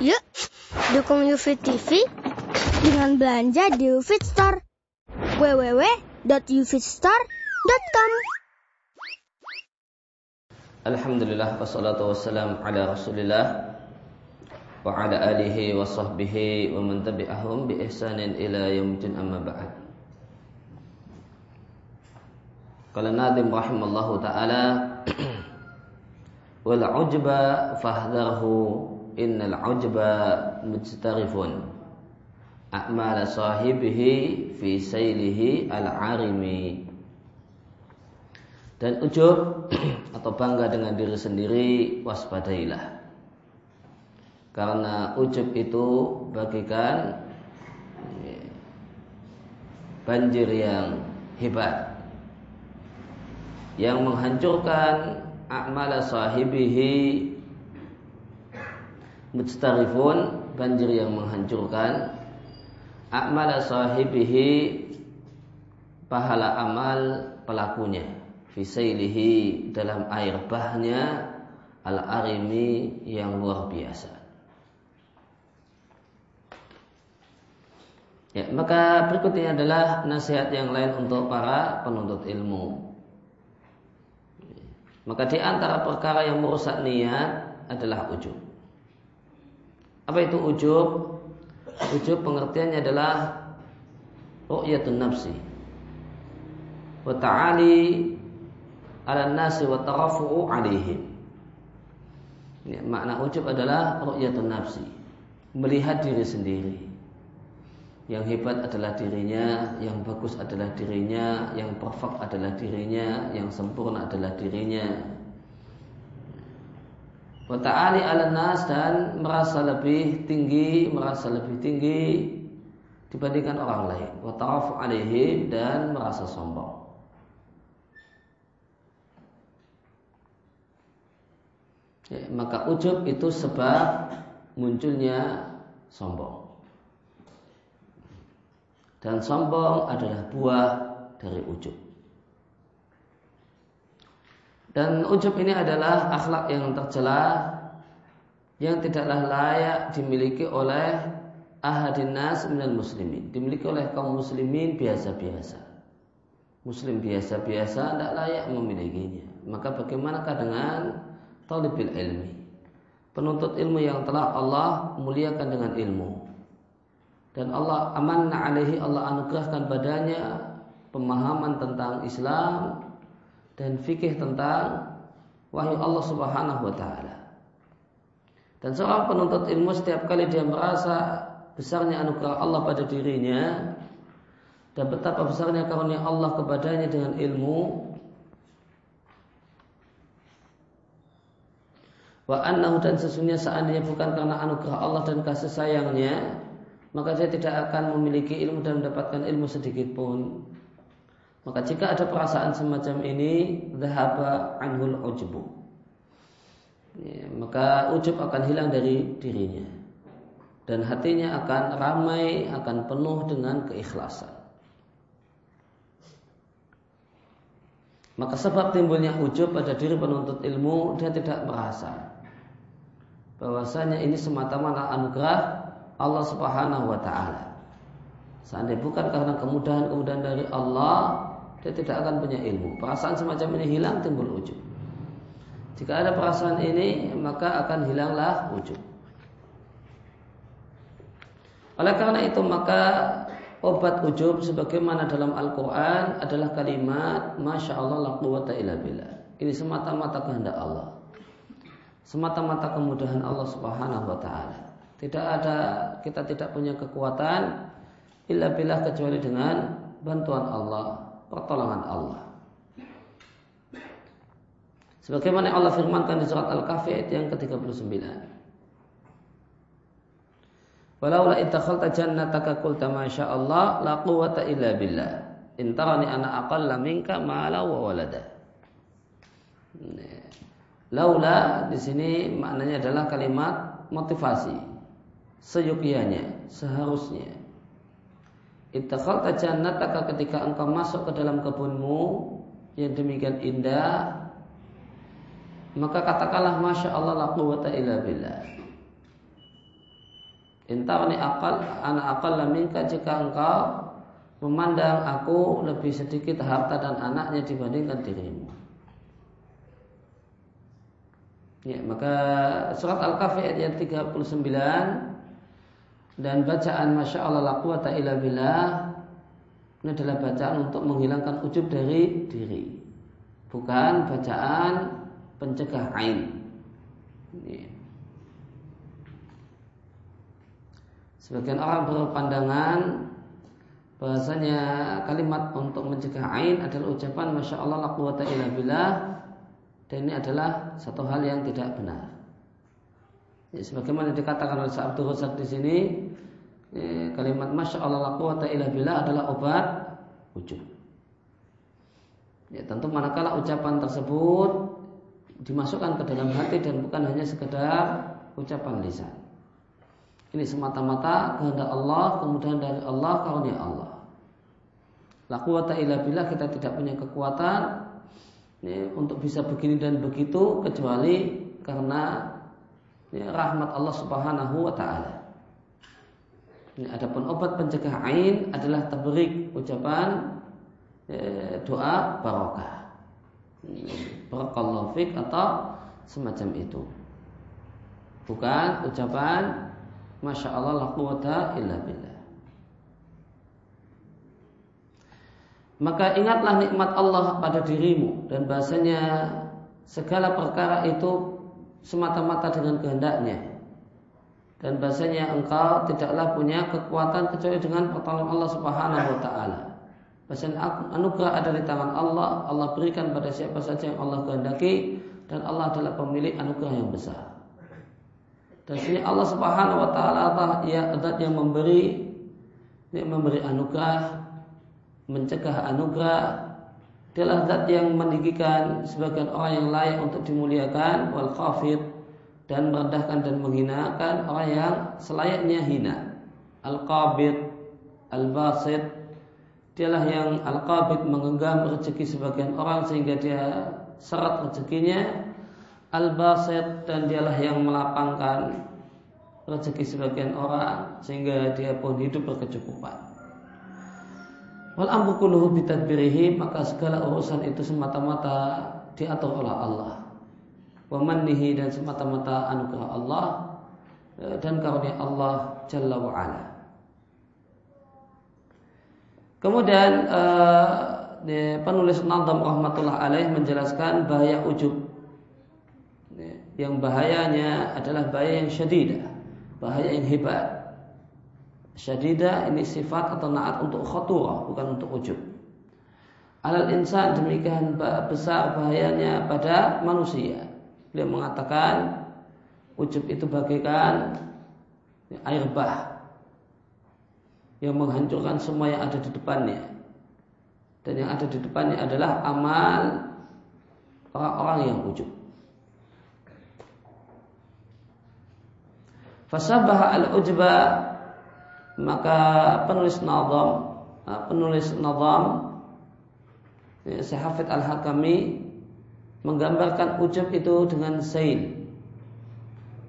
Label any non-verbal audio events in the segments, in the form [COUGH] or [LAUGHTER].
Yuk, dukung UFIT TV dengan belanja di UFIT Store. www.ufitstore.com Alhamdulillah wassalatu wassalam ala Rasulillah wa ala alihi wa sahbihi wa man tabi'ahum bi ihsanin ila yaumil amma ba'd. Qala Nadim rahimallahu taala [CLEARS THROAT] wal ujba fahdharhu innal ujba mujtarifun. A'mal sahibihi fi sailihi al-arimi. Dan ujub [CLEARS THROAT] atau bangga dengan diri sendiri waspadailah. Karena ujub itu bagikan banjir yang hebat yang menghancurkan a'mal sahibihi mujtarifun banjir yang menghancurkan amal sahibihi pahala amal pelakunya fisailihi dalam air bahnya al-arimi yang luar biasa Ya, maka berikutnya adalah nasihat yang lain untuk para penuntut ilmu. Maka di antara perkara yang merusak niat adalah ujub. Apa itu ujub? Ujub pengertiannya adalah ru'yatun nafsi. Wa ta'ali ala nasi wa tarafu'u alaihim. Ya, makna ujub adalah ru'yatun nafsi. Melihat diri sendiri. Yang hebat adalah dirinya, yang bagus adalah dirinya, yang perfect adalah dirinya, yang sempurna adalah dirinya wa ta'ali ala nas dan merasa lebih tinggi, merasa lebih tinggi dibandingkan orang lain. Wa ta'afu alaihim dan merasa sombong. Ya, maka ujub itu sebab munculnya sombong. Dan sombong adalah buah dari ujub. Dan ujub ini adalah akhlak yang tercela yang tidaklah layak dimiliki oleh ahadinas minal muslimin. Dimiliki oleh kaum muslimin biasa-biasa. Muslim biasa-biasa tidak layak memilikinya. Maka bagaimanakah dengan talibil ilmi? Penuntut ilmu yang telah Allah muliakan dengan ilmu. Dan Allah amanna alaihi Allah anugerahkan badannya pemahaman tentang Islam dan fikih tentang wahyu Allah Subhanahu wa taala. Dan seorang penuntut ilmu setiap kali dia merasa besarnya anugerah Allah pada dirinya dan betapa besarnya karunia Allah kepadanya dengan ilmu wa annahu dan sesungguhnya seandainya bukan karena anugerah Allah dan kasih sayangnya maka dia tidak akan memiliki ilmu dan mendapatkan ilmu sedikit pun maka jika ada perasaan semacam ini, dhahaba anhul ujbu. Ya, maka ujub akan hilang dari dirinya. Dan hatinya akan ramai, akan penuh dengan keikhlasan. Maka sebab timbulnya ujub pada diri penuntut ilmu, dia tidak merasa bahwasanya ini semata-mata anugerah Allah Subhanahu wa taala. Seandainya bukan karena kemudahan-kemudahan dari Allah, dia tidak akan punya ilmu. Perasaan semacam ini hilang timbul ujub. Jika ada perasaan ini maka akan hilanglah ujub. Oleh karena itu maka obat ujub sebagaimana dalam Al-Quran adalah kalimat Masya Allah la quwata illa billah. Ini semata-mata kehendak Allah. Semata-mata kemudahan Allah subhanahu wa ta'ala. Tidak ada, kita tidak punya kekuatan illa billah kecuali dengan bantuan Allah pertolongan Allah. Sebagaimana Allah firmankan di surat Al-Kahfi ayat yang ke-39. Walaula ittakhalta jannataka qulta ma Allah la quwwata illa billah. In tarani ana aqalla minka mala wa walada. Laula di sini maknanya adalah kalimat motivasi. Seyukianya, seharusnya Ittakhalta jannataka ketika engkau masuk ke dalam kebunmu yang demikian indah maka katakanlah masya Allah la quwata illa billah Intarni akal anak akal minka jika engkau memandang aku lebih sedikit harta dan anaknya dibandingkan dirimu. Ya, maka surat Al-Kahfi ayat 39 dan bacaan Masya Allah la quwata illa billah ini adalah bacaan untuk menghilangkan ujub dari diri. Bukan bacaan pencegah ain. Sebagian orang berpandangan bahasanya kalimat untuk mencegah ain adalah ucapan masya Allah la quwata illa billah dan ini adalah satu hal yang tidak benar. Ya, sebagaimana dikatakan oleh Abdul Razak di sini, ya, kalimat masya Allah la quwata illa billah adalah obat ujub. Ya, tentu manakala ucapan tersebut dimasukkan ke dalam hati dan bukan hanya sekedar ucapan lisan. Ini semata-mata kehendak Allah, kemudian dari Allah, karunia Allah. La quwata illa billah kita tidak punya kekuatan ya, untuk bisa begini dan begitu kecuali karena ya, rahmat Allah Subhanahu wa taala. Adapun obat pencegah ain adalah tabrik ucapan ya, doa barokah. Barakallahu fik atau semacam itu. Bukan ucapan Masya Allah la quwata illa billah. Maka ingatlah nikmat Allah pada dirimu dan bahasanya segala perkara itu semata-mata dengan kehendaknya. Dan bahasanya engkau tidaklah punya kekuatan kecuali dengan pertolongan Allah Subhanahu wa taala. Bahasanya anugerah ada di tangan Allah, Allah berikan pada siapa saja yang Allah kehendaki dan Allah adalah pemilik anugerah yang besar. Dan sini Allah Subhanahu wa taala ya yang memberi yang memberi anugerah, mencegah anugerah. Dialah zat yang meninggikan sebagian orang yang layak untuk dimuliakan wal khafid dan merendahkan dan menghinakan orang yang selayaknya hina. Al-qabid, al-basid, dialah yang al-qabid menggenggam rezeki sebagian orang sehingga dia serat rezekinya Al-Basit dan dialah yang melapangkan rezeki sebagian orang sehingga dia pun hidup berkecukupan. Wal amru kulluhu maka segala urusan itu semata-mata diatur oleh Allah. Wa mannihi dan semata-mata anugerah Allah e, dan karunia Allah Jalla wa ala. Kemudian uh, penulis Nadam rahmatullah alaih menjelaskan bahaya ujub yang bahayanya adalah bahaya yang syadidah, bahaya yang hebat. Syadidah ini sifat atau naat untuk khaturah, bukan untuk ujub. Alal insan demikian besar bahayanya pada manusia. Beliau mengatakan ujub itu bagaikan air bah yang menghancurkan semua yang ada di depannya. Dan yang ada di depannya adalah amal orang-orang yang ujub. Fasabah al-ujba maka penulis nazam penulis nazam ya, Syahafid al-Hakami menggambarkan ujub itu dengan sail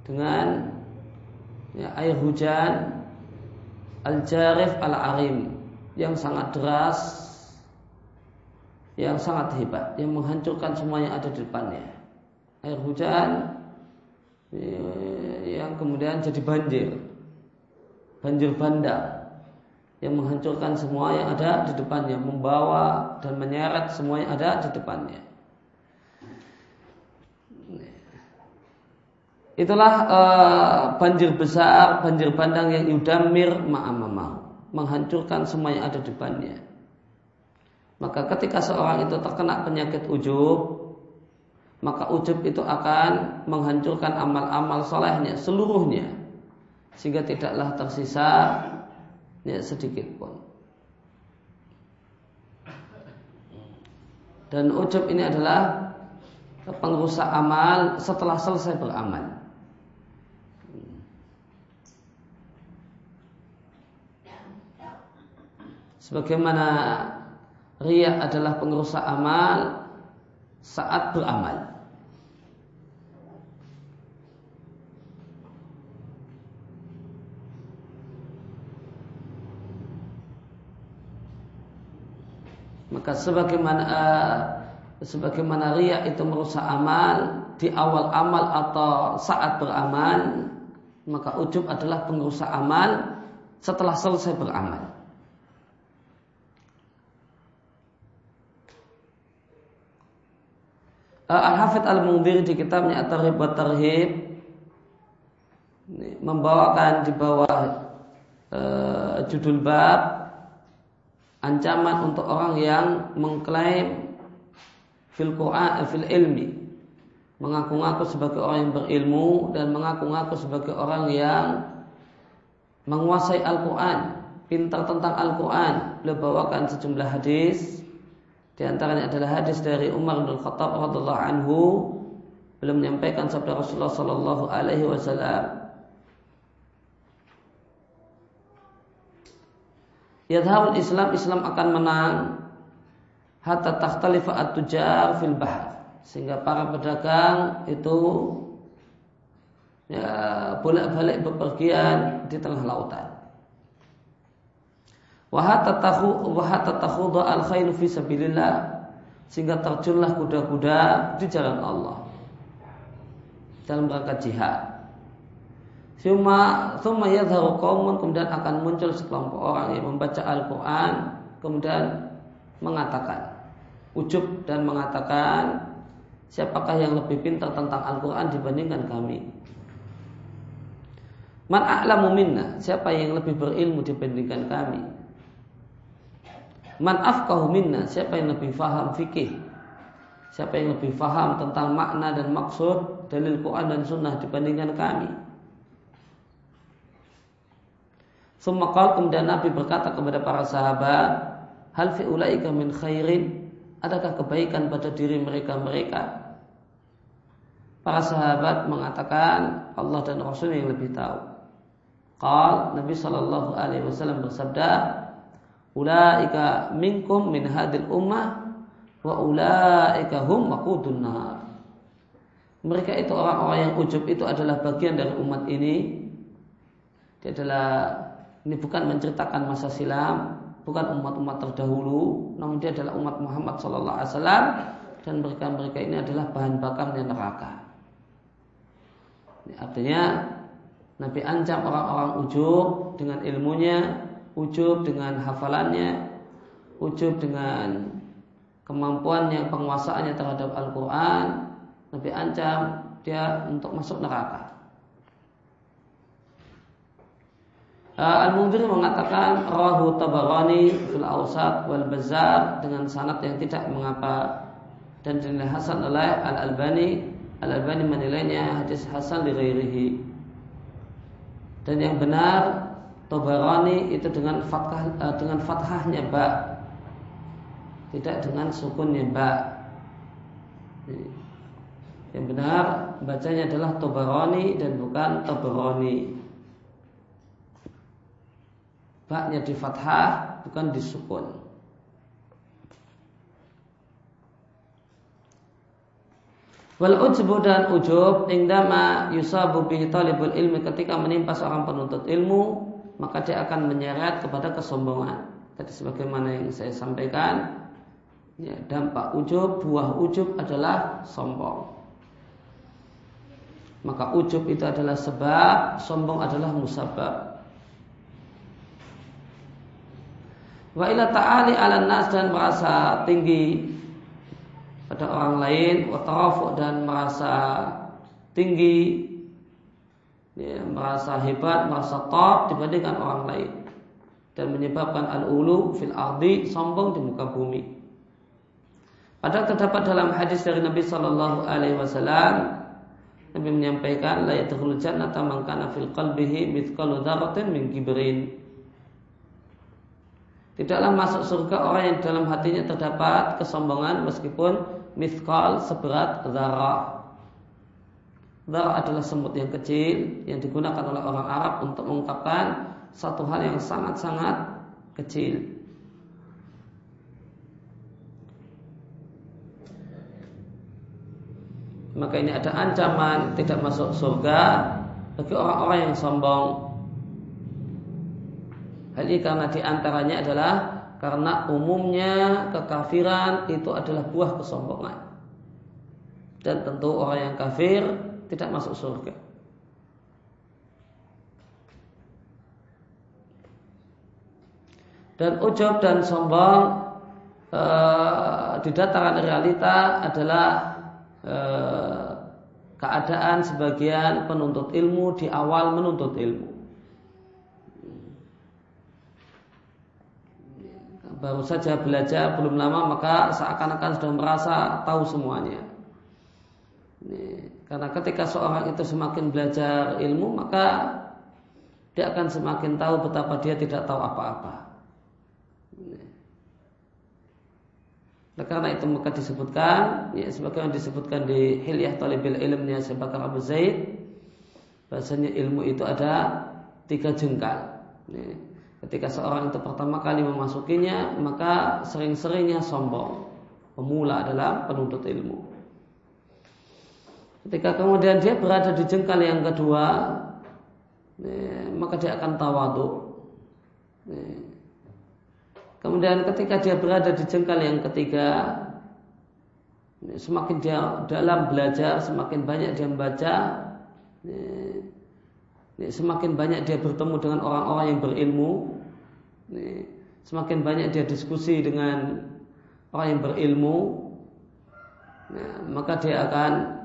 dengan ya, air hujan al-jarif al-arim yang sangat deras yang sangat hebat yang menghancurkan semua yang ada di depannya. Air hujan yang kemudian jadi banjir banjir bandang yang menghancurkan semua yang ada di depannya membawa dan menyeret semua yang ada di depannya itulah uh, banjir besar banjir bandang yang yudamir ma'amamah menghancurkan semua yang ada di depannya maka ketika seorang itu terkena penyakit ujub maka ujub itu akan menghancurkan amal-amal solehnya seluruhnya sehingga tidaklah tersisa ya, sedikit pun. Dan ujub ini adalah pengrusak amal setelah selesai beramal. Sebagaimana riak adalah pengerusak amal saat beramal. Maka sebagaimana uh, sebagaimana ria itu merusak amal di awal amal atau saat beramal, maka ujub adalah pengerusak amal setelah selesai beramal. Al-Hafidh Al-Mungdir di kitabnya At-Tarhib wa Tarhib membawakan di bawah uh, judul bab ancaman untuk orang yang mengklaim fil Quran eh, fil ilmi mengaku-ngaku sebagai orang yang berilmu dan mengaku-ngaku sebagai orang yang menguasai Al-Quran, pintar tentang Al-Quran. Beliau bawakan sejumlah hadis. Di antaranya adalah hadis dari Umar bin Khattab radhiallahu anhu. Beliau menyampaikan sabda Rasulullah sallallahu alaihi wasallam, Yadhabul Islam Islam akan menang hatta takhtalifa at-tujar fil bahr sehingga para pedagang itu ya bolak-balik bepergian di tengah lautan. Wa hatta takhu wa hatta takhudha al-khailu fi sabilillah sehingga terjunlah kuda-kuda di jalan Allah dalam rangka jihad. Suma summa yadharu qaumun kemudian akan muncul sekelompok orang yang membaca Al-Qur'an kemudian mengatakan ujub dan mengatakan siapakah yang lebih pintar tentang Al-Qur'an dibandingkan kami. Man a'lamu minna, siapa yang lebih berilmu dibandingkan kami. Man afqahu minna, siapa yang lebih faham fikih. Siapa yang lebih faham tentang makna dan maksud dalil Quran dan sunnah dibandingkan kami. Sumakal kemudian Nabi berkata kepada para sahabat, Hal fi ulaika min khairin? Adakah kebaikan pada diri mereka-mereka? Para sahabat mengatakan Allah dan Rasul yang lebih tahu. Qal Nabi sallallahu alaihi wasallam bersabda, Ulaika minkum min hadil ummah wa ulaika hum waqudun nar. Mereka itu orang-orang yang ujub itu adalah bagian dari umat ini. Dia adalah ini bukan menceritakan masa silam, bukan umat-umat terdahulu, namun dia adalah umat Muhammad Sallallahu Alaihi Wasallam dan mereka-mereka ini adalah bahan bakarnya neraka. Ini artinya Nabi ancam orang-orang ujub dengan ilmunya, ujub dengan hafalannya, ujub dengan kemampuannya, penguasaannya terhadap Al-Quran. Nabi ancam dia untuk masuk neraka. Uh, Al-Mundhir mengatakan rahu Tabarani fil Awsat wal Bazar dengan sanad yang tidak mengapa dan dinilai hasan oleh Al-Albani Al-Albani menilainya hadis hasan di ghairihi. Dan yang benar Tabarani itu dengan fathah uh, dengan fathahnya ba tidak dengan sukunnya ba. Yang benar bacanya adalah Tabarani dan bukan Tabarani. Baknya di fathah bukan disukun. Wal ujbu dan ujub indama yusabu bihi talibul ilmi ketika menimpa seorang penuntut ilmu maka dia akan menyeret kepada kesombongan. Tadi sebagaimana yang saya sampaikan ya, dampak ujub, buah ujub adalah sombong. Maka ujub itu adalah sebab, sombong adalah musabab. Wa ila ta'ali ala nas dan merasa tinggi pada orang lain, wa dan merasa tinggi, ya, merasa hebat, merasa top dibandingkan orang lain dan menyebabkan al-ulu fil ardi sombong di muka bumi. Padahal terdapat dalam hadis dari Nabi Shallallahu Alaihi Wasallam Nabi menyampaikan la yadkhulul jannata man kana fil qalbihi mithqalu dzarratin min kibrin. Tidaklah masuk surga orang yang dalam hatinya terdapat kesombongan meskipun mithqal seberat zarah. Zarah adalah semut yang kecil yang digunakan oleh orang Arab untuk mengungkapkan satu hal yang sangat-sangat kecil. Maka ini ada ancaman tidak masuk surga bagi orang-orang yang sombong Hal ini karena di antaranya adalah karena umumnya kekafiran itu adalah buah kesombongan. Dan tentu orang yang kafir tidak masuk surga. Dan ujub dan sombong e, di dataran realita adalah e, keadaan sebagian penuntut ilmu di awal menuntut ilmu. Baru saja belajar belum lama maka seakan-akan sudah merasa tahu semuanya. Karena ketika seorang itu semakin belajar ilmu maka dia akan semakin tahu betapa dia tidak tahu apa-apa. Nah, karena itu maka disebutkan, ya, sebagaimana disebutkan di Hilyah Talibil Ilmnya Syabakar Abu Zaid, bahasanya ilmu itu ada tiga jengkal. Ya, ketika seorang itu pertama kali memasukinya, maka sering-seringnya sombong. Pemula adalah penuntut ilmu. Ketika kemudian dia berada di jengkal yang kedua, ya, maka dia akan tawadu. Ya, Kemudian ketika dia berada di jengkal yang ketiga, semakin dia dalam belajar, semakin banyak dia membaca, semakin banyak dia bertemu dengan orang-orang yang berilmu, semakin banyak dia diskusi dengan orang yang berilmu, maka dia akan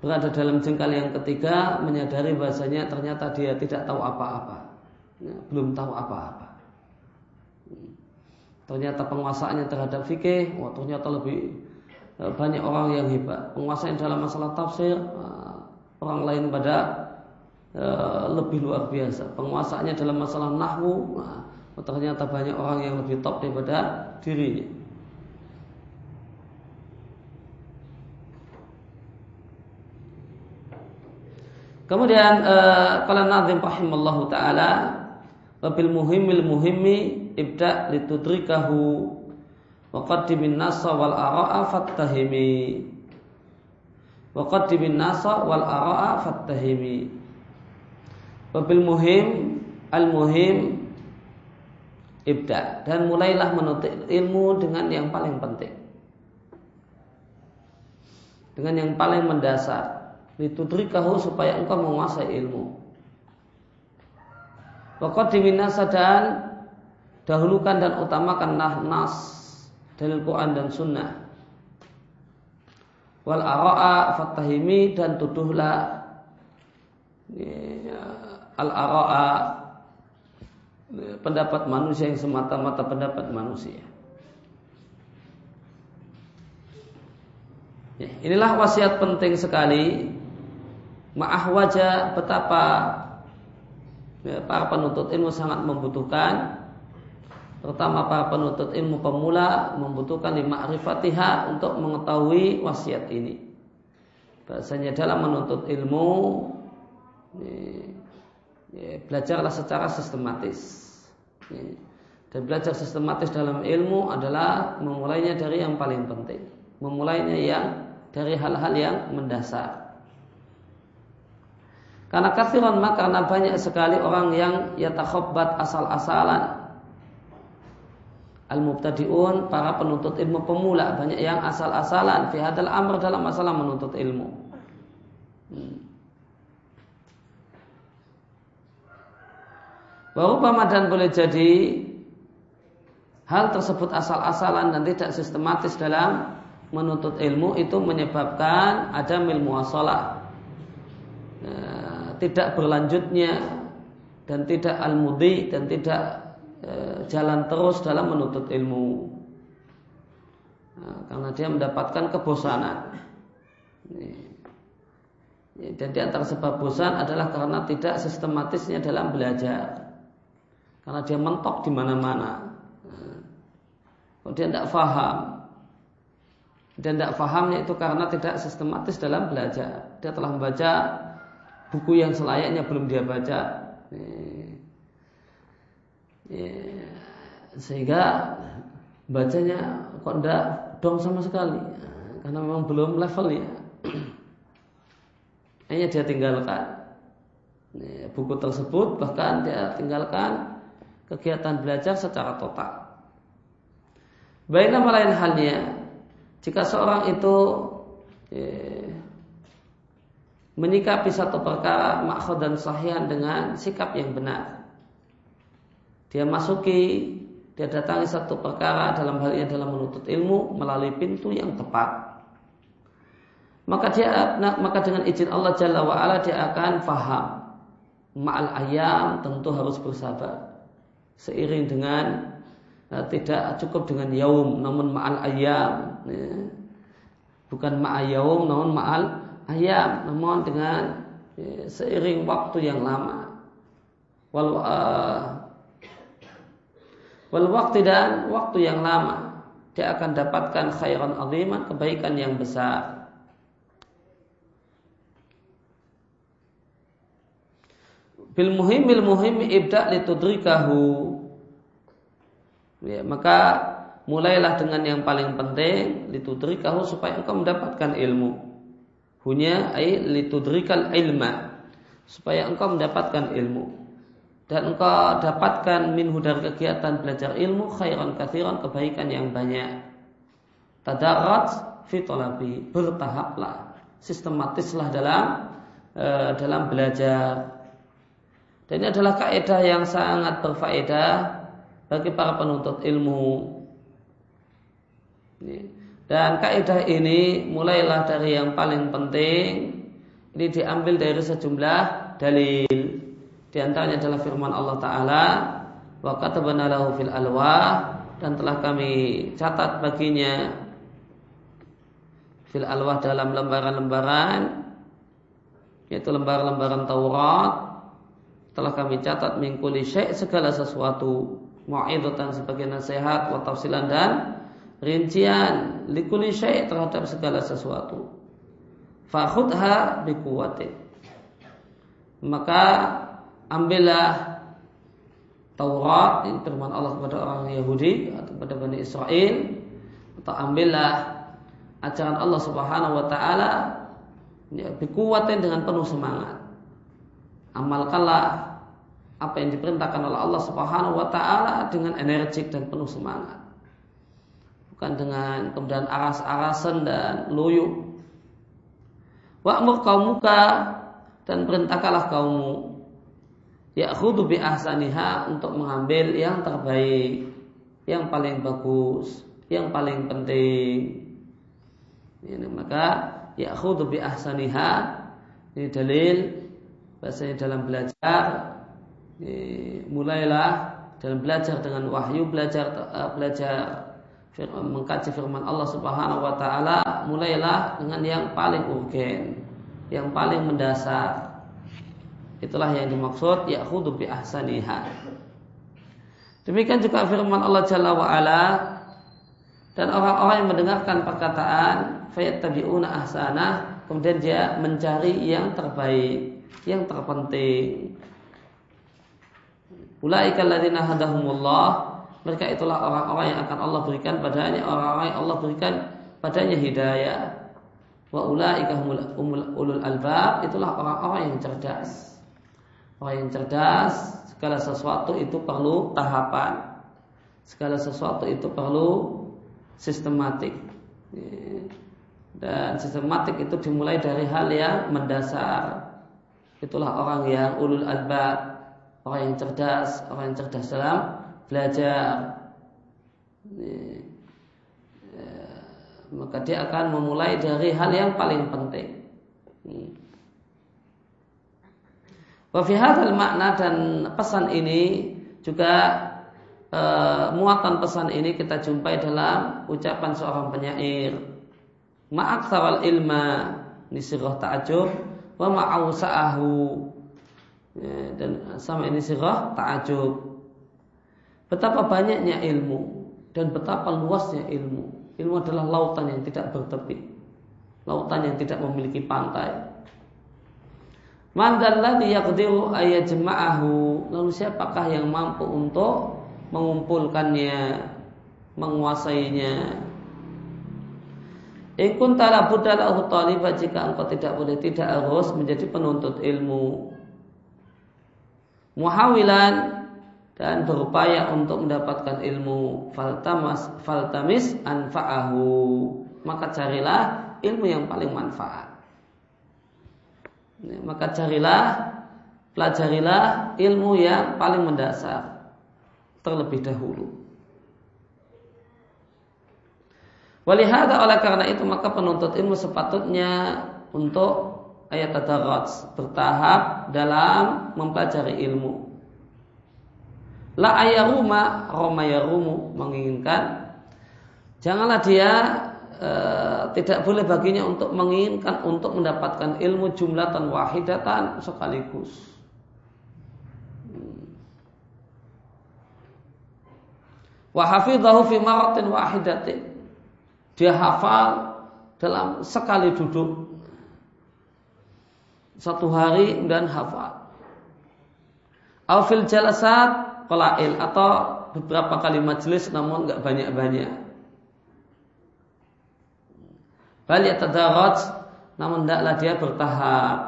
berada dalam jengkal yang ketiga menyadari bahasanya ternyata dia tidak tahu apa-apa, belum tahu apa-apa. Ternyata penguasaannya terhadap fikih, wah ternyata lebih eh, banyak orang yang hebat. Penguasaan dalam masalah tafsir, eh, orang lain pada eh, lebih luar biasa. Penguasaannya dalam masalah nahwu, ternyata banyak orang yang lebih top daripada dirinya. Kemudian kalau Nazim rahimallahu taala wabil muhimil muhimmi ibda litudrikahu wa qaddimin nasa wal ara'a fattahimi. Wa qaddimin nasa wal ara'a fattahimi. Wabil muhim al muhim ibda. Dan mulailah menuntut ilmu dengan yang paling penting. Dengan yang paling mendasar litudrikahu supaya engkau menguasai ilmu Waqaddimin nasa dan dahulukan dan utamakan nas dalil Quran dan Sunnah. Wal ara'a fatahimi dan tuduhlah ya, al ara'a pendapat manusia yang semata-mata pendapat manusia. Ya, inilah wasiat penting sekali. Ma'ah wajah betapa ya, para penuntut ilmu sangat membutuhkan terutama para penuntut ilmu pemula membutuhkan lima arifatiha untuk mengetahui wasiat ini. Bahasanya dalam menuntut ilmu ya, belajarlah secara sistematis. Dan belajar sistematis dalam ilmu adalah memulainya dari yang paling penting. Memulainya yang dari hal-hal yang mendasar. Karena kathiran maka karena banyak sekali orang yang yatakhabbat asal-asalan al-mubtadi'un para penuntut ilmu pemula banyak yang asal-asalan fi hadal amr dalam masalah menuntut ilmu. Hmm. Bahwa dan boleh jadi hal tersebut asal-asalan dan tidak sistematis dalam menuntut ilmu itu menyebabkan ada ilmu asalah. Tidak berlanjutnya dan tidak al-mudi dan tidak E, jalan terus dalam menuntut ilmu. Nah, karena dia mendapatkan kebosanan. Dan di antara sebab bosan adalah karena tidak sistematisnya dalam belajar. Karena dia mentok di mana-mana. Kalau dia tidak faham? Dan tidak fahamnya itu karena tidak sistematis dalam belajar. Dia telah membaca buku yang selayaknya belum dia baca. Ya, sehingga bacanya kok tidak dong sama sekali. Karena memang belum levelnya [CLEARS THROAT] hanya dia tinggalkan buku tersebut. Bahkan dia tinggalkan kegiatan belajar secara total. Baik nama lain halnya, jika seorang itu ya, menyikapi satu perkara makhud dan sahihan dengan sikap yang benar. Dia masuki, dia datangi satu perkara dalam hal ini dalam menuntut ilmu melalui pintu yang tepat. Maka dia maka dengan izin Allah Jalla wa ala dia akan faham. Ma'al ayam tentu harus bersabar. Seiring dengan nah, tidak cukup dengan yaum namun ma'al ayam. Ya. Bukan ma'al yaum namun ma'al ayam namun dengan ya, seiring waktu yang lama. Wal uh, wal waktu dan waktu yang lama dia akan dapatkan khairan aziman kebaikan yang besar. bil muhim bil muhim ibda litudrikahu ya, maka mulailah dengan yang paling penting litudrikahu supaya engkau mendapatkan ilmu hunya ay litudrikal ilma. Supaya engkau mendapatkan ilmu. Dan engkau dapatkan minhu dari kegiatan belajar ilmu khairan kathiran kebaikan yang banyak. Tadarat fi bertahaplah sistematislah dalam uh, dalam belajar. Dan ini adalah kaidah yang sangat berfaedah bagi para penuntut ilmu. Dan kaidah ini mulailah dari yang paling penting. Ini diambil dari sejumlah dalil. Di antaranya adalah firman Allah Ta'ala. Wa katabana lahu fil alwah. Dan telah kami catat baginya fil alwah dalam lembaran-lembaran. Yaitu lembaran-lembaran Taurat telah kami catat mingkuli syekh segala sesuatu mu'idatan sebagai nasihat wa tafsilan dan rincian likuli syekh terhadap segala sesuatu. Fakhudha bikuwatin. Maka ambillah Taurat ini firman Allah kepada orang Yahudi atau kepada Bani Israel atau ambillah ajaran Allah Subhanahu wa taala ya, dengan penuh semangat. Amalkanlah apa yang diperintahkan oleh Allah Subhanahu wa taala dengan energik dan penuh semangat. Bukan dengan kemudian aras-arasan dan loyo. Wa'mur kaumuka dan perintahkanlah kaummu ya'khudhu bi ahsaniha untuk mengambil yang terbaik, yang paling bagus, yang paling penting. Ini maka ya'khudhu bi ahsaniha ini dalil bahasanya dalam belajar mulailah dalam belajar dengan wahyu belajar uh, belajar mengkaji firman Allah Subhanahu wa taala mulailah dengan yang paling urgen yang paling mendasar itulah yang dimaksud ya'khudhu bi ahsaniha demikian juga firman Allah Jalla wa ala dan orang-orang yang mendengarkan perkataan fayattabi'una ahsanah kemudian dia mencari yang terbaik yang terpenting Ulaika alladzina hadahumullah. Mereka itulah orang-orang yang akan Allah berikan padanya orang-orang yang Allah berikan padanya hidayah. Wa ulaika ulul albab. Itulah orang-orang yang cerdas. Orang yang cerdas, segala sesuatu itu perlu tahapan. Segala sesuatu itu perlu sistematik. Dan sistematik itu dimulai dari hal yang mendasar. Itulah orang yang ulul albab orang yang cerdas, orang yang cerdas dalam belajar. Ya, maka dia akan memulai dari hal yang paling penting. Wafihadal makna dan pesan ini juga e, muatan pesan ini kita jumpai dalam ucapan seorang penyair. Ma'aksawal ilma nisirah ta'ajub wa ma'awsa'ahu ya, dan sama ini sirah ta'ajub betapa banyaknya ilmu dan betapa luasnya ilmu. Ilmu adalah lautan yang tidak bertepi lautan yang tidak memiliki pantai. Man dzalladzi yaqdiru ayajma'ahu? Lalu siapakah yang mampu untuk mengumpulkannya menguasainya? In kunta la buddalahu jika engkau tidak boleh tidak harus menjadi penuntut ilmu. Muhawilan dan berupaya untuk mendapatkan ilmu faltamas faltamis anfa'ahu. Maka carilah ilmu yang paling manfaat. Maka carilah pelajarilah ilmu yang paling mendasar. Terlebih dahulu. Walihada oleh karena itu maka penuntut ilmu sepatutnya untuk ayat tadarruj bertahap dalam mempelajari ilmu. La ayaruma roma yarumu menginginkan janganlah dia e, tidak boleh baginya untuk menginginkan untuk mendapatkan ilmu jumlatan wahidatan sekaligus. Wa hafidhahu fi maratin wahidatin dia hafal dalam sekali duduk satu hari dan hafal. Aufil jalasat qalail atau beberapa kali majelis namun nggak banyak-banyak. Bal yatadarraj namun tidaklah dia bertahap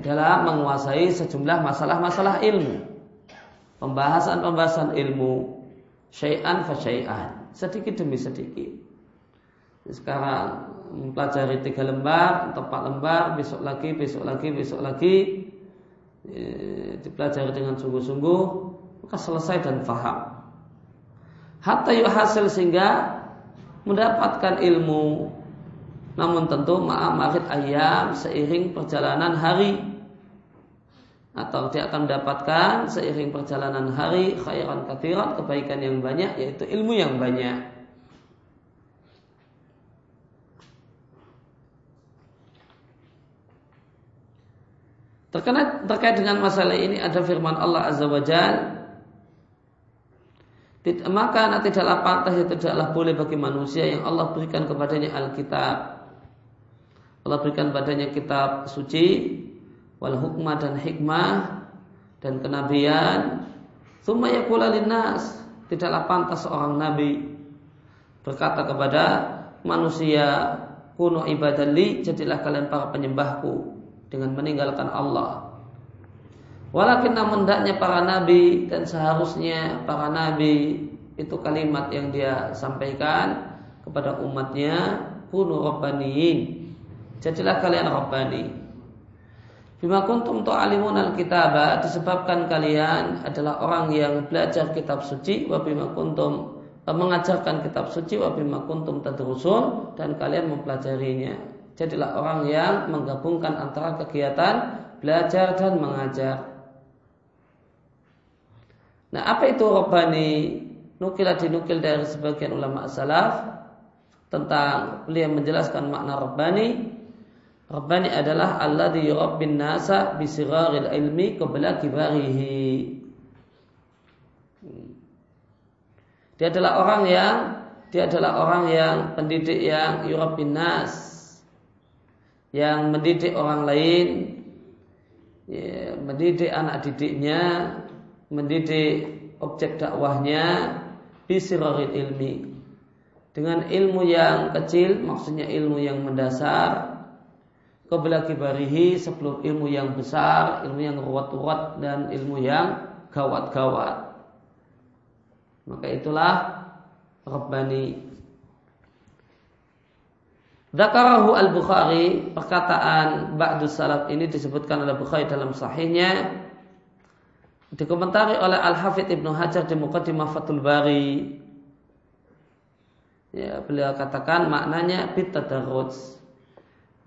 dalam menguasai sejumlah masalah-masalah ilmu. Pembahasan-pembahasan ilmu syai'an fa syai'an sedikit demi sedikit. Sekarang mempelajari tiga lembar atau empat lembar, besok lagi, besok lagi, besok lagi, dipelajari dengan sungguh-sungguh, maka selesai dan faham. Hatta hasil sehingga mendapatkan ilmu. Namun tentu maaf ayam seiring perjalanan hari atau dia akan mendapatkan seiring perjalanan hari khairan kathiran kebaikan yang banyak yaitu ilmu yang banyak Terkait, terkait dengan masalah ini ada firman Allah Azza wa Jal. Maka tidaklah pantas ya tidaklah boleh bagi manusia yang Allah berikan kepadanya Alkitab. Allah berikan padanya kitab suci wal hukmah dan hikmah dan kenabian. Thumma yakula linnas Tidaklah pantas seorang nabi Berkata kepada manusia Kuno ibadali Jadilah kalian para penyembahku Dengan meninggalkan Allah. Walakin namun hendaknya para nabi Dan seharusnya para nabi Itu kalimat yang dia sampaikan Kepada umatnya Kuno rabbaniin Jadilah kalian rabbani. Bima kuntum tu'alimun al-kitaba disebabkan kalian adalah orang yang belajar kitab suci wa bima kuntum eh, mengajarkan kitab suci wa bima kuntum tadrusun dan kalian mempelajarinya. Jadilah orang yang menggabungkan antara kegiatan belajar dan mengajar. Nah, apa itu Rabbani? Nukilah dinukil dari sebagian ulama salaf tentang beliau menjelaskan makna Rabbani Rabbani adalah Allah di yurabbin nasa bisiraril ilmi qabla kibarihi. Dia adalah orang yang dia adalah orang yang pendidik yang yurabbin nas yang mendidik orang lain ya, mendidik anak didiknya mendidik objek dakwahnya bisiraril ilmi dengan ilmu yang kecil maksudnya ilmu yang mendasar Qabla kibarihi sebelum ilmu yang besar, ilmu yang ruwat-ruwat dan ilmu yang gawat-gawat. Maka itulah Rabbani. Zakarahu al-Bukhari Perkataan Ba'du Salaf ini disebutkan oleh Bukhari dalam sahihnya. Dikomentari oleh Al-Hafidh Ibnu Hajar di Muqaddimah Fathul Bari. Ya, Beliau katakan maknanya Bitadarruj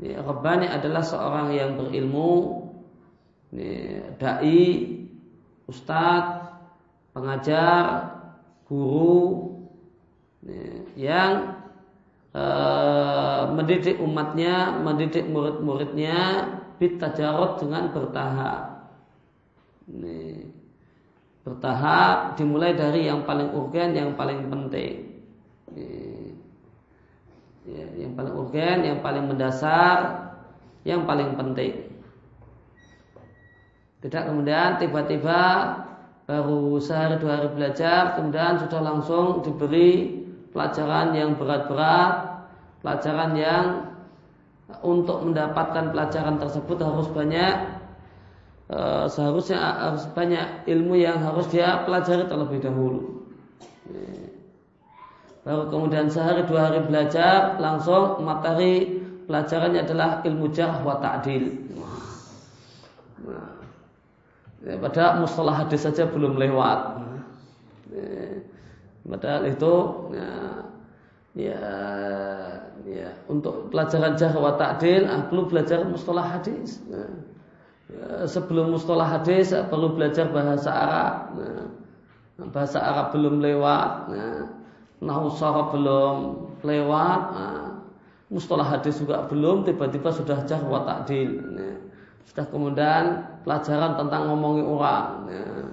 Ya, Rabbani adalah seorang yang berilmu, ya, dai, ustadz, pengajar, guru, ya, yang uh, mendidik umatnya, mendidik murid-muridnya, bitajarot dengan bertahap. Ini, bertahap dimulai dari yang paling urgen, yang paling penting. Ya, yang paling urgen, yang paling mendasar, yang paling penting. Tidak kemudian tiba-tiba baru sehari dua hari belajar, kemudian sudah langsung diberi pelajaran yang berat-berat, pelajaran yang untuk mendapatkan pelajaran tersebut harus banyak uh, seharusnya harus banyak ilmu yang harus dia pelajari terlebih dahulu. Baru kemudian sehari dua hari belajar langsung materi pelajarannya adalah ilmu jarh wa ta'dil. Nah, ya, pada mustalah hadis saja belum lewat. Ya, padahal itu ya, ya, ya untuk pelajaran jarh wa ta'dil ah, perlu belajar mustalah hadis. Nah, ya, sebelum mustalah hadis ah, perlu belajar bahasa Arab. Nah, bahasa Arab belum lewat. Nah, nahu belum lewat, nah, mustalah hadis juga belum, tiba-tiba sudah jah wa ta'dil. Nah, sudah kemudian pelajaran tentang ngomongi orang, nah,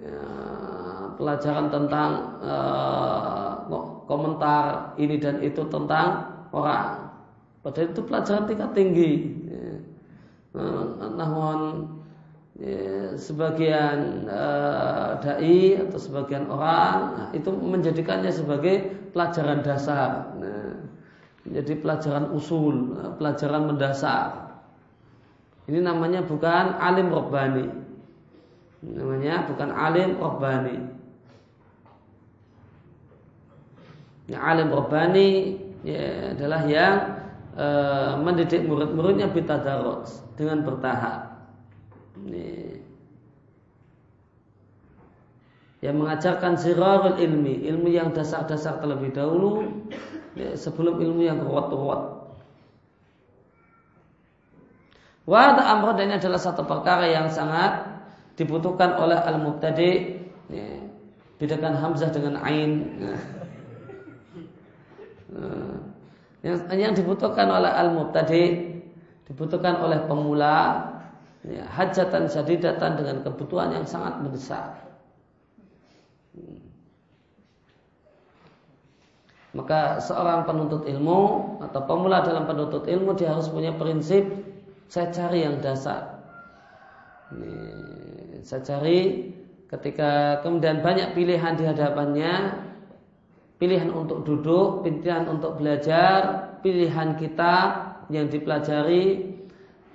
ya, pelajaran tentang uh, komentar ini dan itu tentang orang. Padahal itu pelajaran tingkat tinggi. Nah, namun ya, sebagian uh, dai atau sebagian orang nah, itu menjadikannya sebagai pelajaran dasar, nah, menjadi pelajaran usul, pelajaran mendasar. Ini namanya bukan alim robbani, namanya bukan alim robbani. Ya, alim robbani ya, adalah yang uh, mendidik murid-muridnya bitadarot dengan bertahap. Ini. Yang mengajarkan zirarul ilmi, ilmu yang dasar-dasar terlebih dahulu ya, sebelum ilmu yang kuat-kuat. Wada amr dan ini adalah satu perkara yang sangat dibutuhkan oleh al-mubtadi. Ya, bedakan hamzah dengan ain. Ya. Yang, yang dibutuhkan oleh al-mubtadi dibutuhkan oleh pemula ya, hajatan syadidatan dengan kebutuhan yang sangat mendesak. Maka seorang penuntut ilmu atau pemula dalam penuntut ilmu dia harus punya prinsip saya cari yang dasar. Ini, saya cari ketika kemudian banyak pilihan di hadapannya, pilihan untuk duduk, pilihan untuk belajar, pilihan kita yang dipelajari,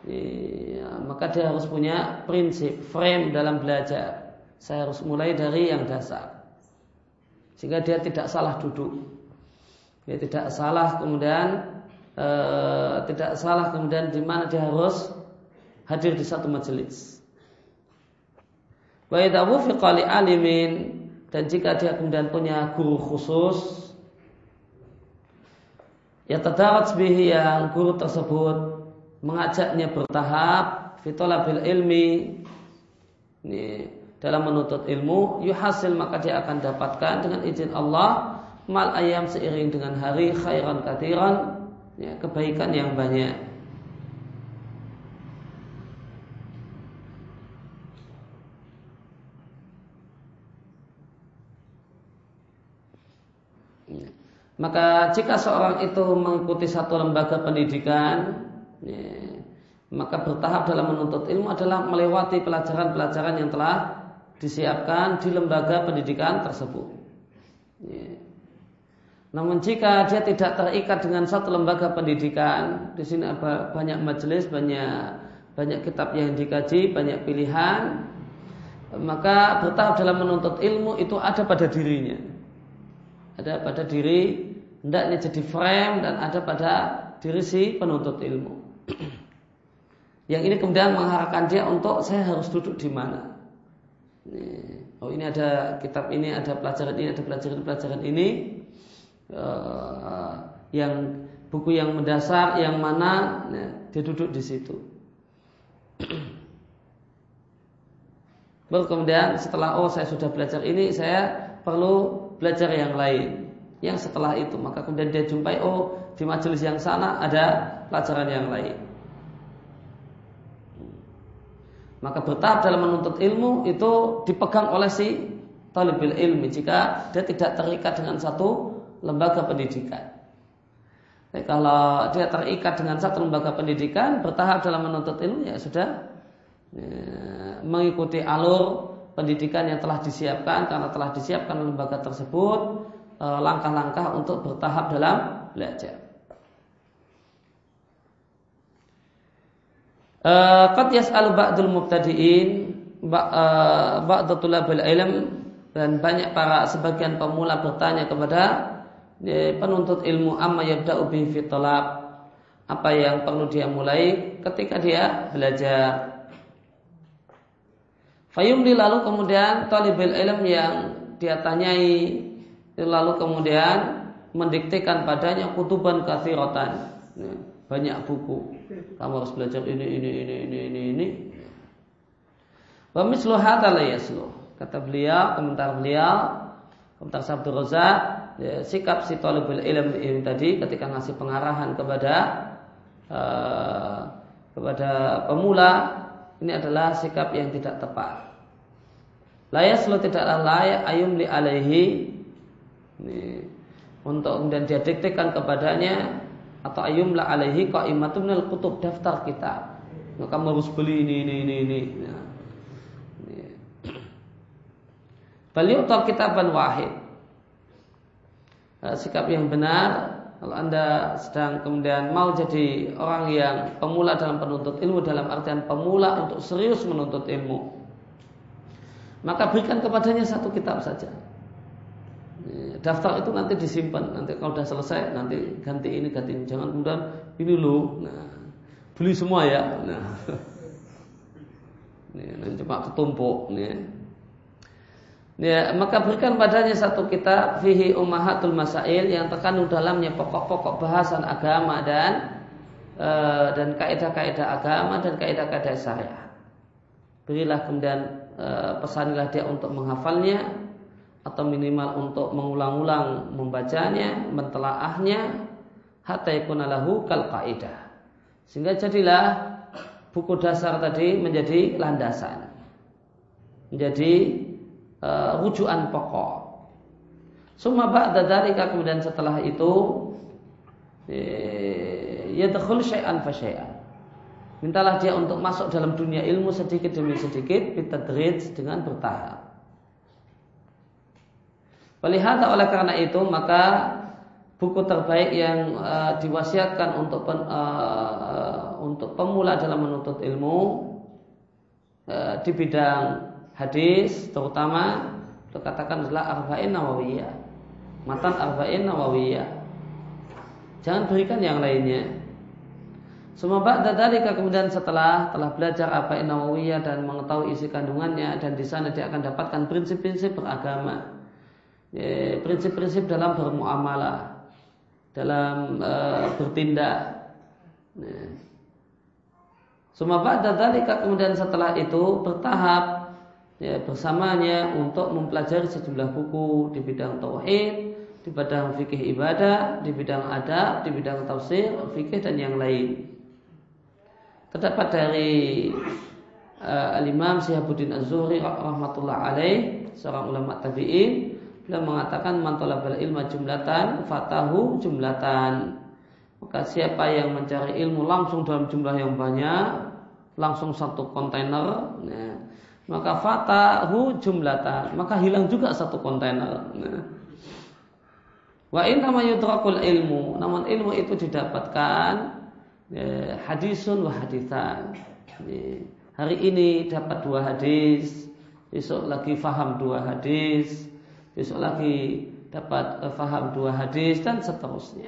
ya, maka dia harus punya prinsip, frame dalam belajar. Saya harus mulai dari yang dasar. Sehingga dia tidak salah duduk. Dia tidak salah kemudian e, tidak salah kemudian di mana dia harus hadir di satu majelis. Wa idza alimin dan jika dia kemudian punya guru khusus ya tadarat bihi yang guru tersebut mengajaknya bertahap fitolabil ilmi. Ini dalam menuntut ilmu yuhasil maka dia akan dapatkan dengan izin Allah mal ayam seiring dengan hari khairan katiran ya, kebaikan yang banyak ya. Maka jika seorang itu mengikuti satu lembaga pendidikan Ya. Maka bertahap dalam menuntut ilmu adalah melewati pelajaran-pelajaran yang telah disiapkan di lembaga pendidikan tersebut. Ya. Namun jika dia tidak terikat dengan satu lembaga pendidikan, di sini ada banyak majelis, banyak banyak kitab yang dikaji, banyak pilihan, maka bertahap dalam menuntut ilmu itu ada pada dirinya. Ada pada diri, hendaknya jadi frame dan ada pada diri si penuntut ilmu. Yang ini kemudian mengharapkan dia untuk saya harus duduk di mana. Oh ini ada kitab ini, ada pelajaran ini, ada pelajaran pelajaran ini. Uh, yang buku yang mendasar, yang mana ya, dia duduk di situ. Baru kemudian setelah oh saya sudah belajar ini, saya perlu belajar yang lain. Yang setelah itu maka kemudian dia jumpai oh di majelis yang sana ada pelajaran yang lain. Maka bertahap dalam menuntut ilmu itu dipegang oleh si talibil ilmi jika dia tidak terikat dengan satu lembaga pendidikan. Jadi kalau dia terikat dengan satu lembaga pendidikan, bertahap dalam menuntut ilmu ya sudah ya, mengikuti alur pendidikan yang telah disiapkan karena telah disiapkan lembaga tersebut langkah-langkah untuk bertahap dalam belajar. Eh, qad yas'alu ba'dul mubtadi'in eh, ba'du tulabil ilm dan banyak para sebagian pemula bertanya kepada penuntut ilmu amma yabda'u bihi fi apa yang perlu dia mulai ketika dia belajar. Fayumli lalu kemudian talibul ilm yang dia tanyai lalu kemudian mendiktekan padanya kutuban kathiratan banyak buku. Kamu harus belajar ini ini ini ini ini ini. Wa mislu hadza la yaslu. Kata beliau komentar beliau komentar Sabtu Razak ya, sikap si talibul ilm ini tadi ketika ngasih pengarahan kepada uh, kepada pemula ini adalah sikap yang tidak tepat. Layaslu tidaklah layak ayum li alaihi ini, untuk kemudian dia diktekan kepadanya atau ayumla alaihi qaimatun minal kutub daftar kitab. Maka kamu harus beli ini ini ini ini. [CLEARS THROAT] Beliau tahu kitaban wahid. Nah, sikap yang benar kalau anda sedang kemudian mau jadi orang yang pemula dalam penuntut ilmu dalam artian pemula untuk serius menuntut ilmu maka berikan kepadanya satu kitab saja daftar itu nanti disimpan. Nanti kalau sudah selesai nanti ganti ini ganti ini. Jangan kemudian ini lo nah, beli semua ya. Nah. [LAUGHS] Ini cuma ketumpuk nih. Ya, maka berikan padanya satu kitab fihi ummahatul masail yang terkandung dalamnya pokok-pokok bahasan agama dan e, dan kaidah-kaidah agama dan kaidah-kaidah syariah. Berilah kemudian e, pesanilah dia untuk menghafalnya atau minimal untuk mengulang-ulang membacanya, mentelaahnya hatta yakuna lahu kal kaidah. Sehingga jadilah buku dasar tadi menjadi landasan. Menjadi uh, rujukan pokok. Suma ba'da dzalika kemudian setelah itu eh, yadkhul syai'an fa syai'an. Mintalah dia untuk masuk dalam dunia ilmu sedikit demi sedikit bitadrij dengan bertahap. Melihat oleh karena itu maka buku terbaik yang uh, diwasiatkan untuk pen, uh, untuk pemula dalam menuntut ilmu uh, di bidang hadis terutama katakan adalah arba'in nawawiyah matan arba'in nawawiyah. Jangan berikan yang lainnya. Semua ba'da dalika kemudian setelah telah belajar apa nawawiyah dan mengetahui isi kandungannya dan di sana dia akan dapatkan prinsip-prinsip beragama prinsip-prinsip dalam bermuamalah, dalam uh, bertindak. Nah. Semua pada dalika kemudian setelah itu bertahap ya, bersamanya untuk mempelajari sejumlah buku di bidang tauhid, di bidang fikih ibadah, di bidang adab, di bidang tafsir, fikih dan yang lain. Terdapat dari uh, Al-Imam Syihabuddin Az-Zuhri rahmatullah alaih, seorang ulama tabi'in, Beliau mengatakan mantolabal ilma jumlatan fatahu jumlatan. Maka siapa yang mencari ilmu langsung dalam jumlah yang banyak, langsung satu kontainer, ya, maka fatahu jumlatan, maka hilang juga satu kontainer. Ya. Wa inna yudrakul ilmu, namun ilmu itu didapatkan ya, hadisun wa hadithan. Ya, hari ini dapat dua hadis, besok lagi faham dua hadis, besok lagi dapat uh, faham dua hadis dan seterusnya.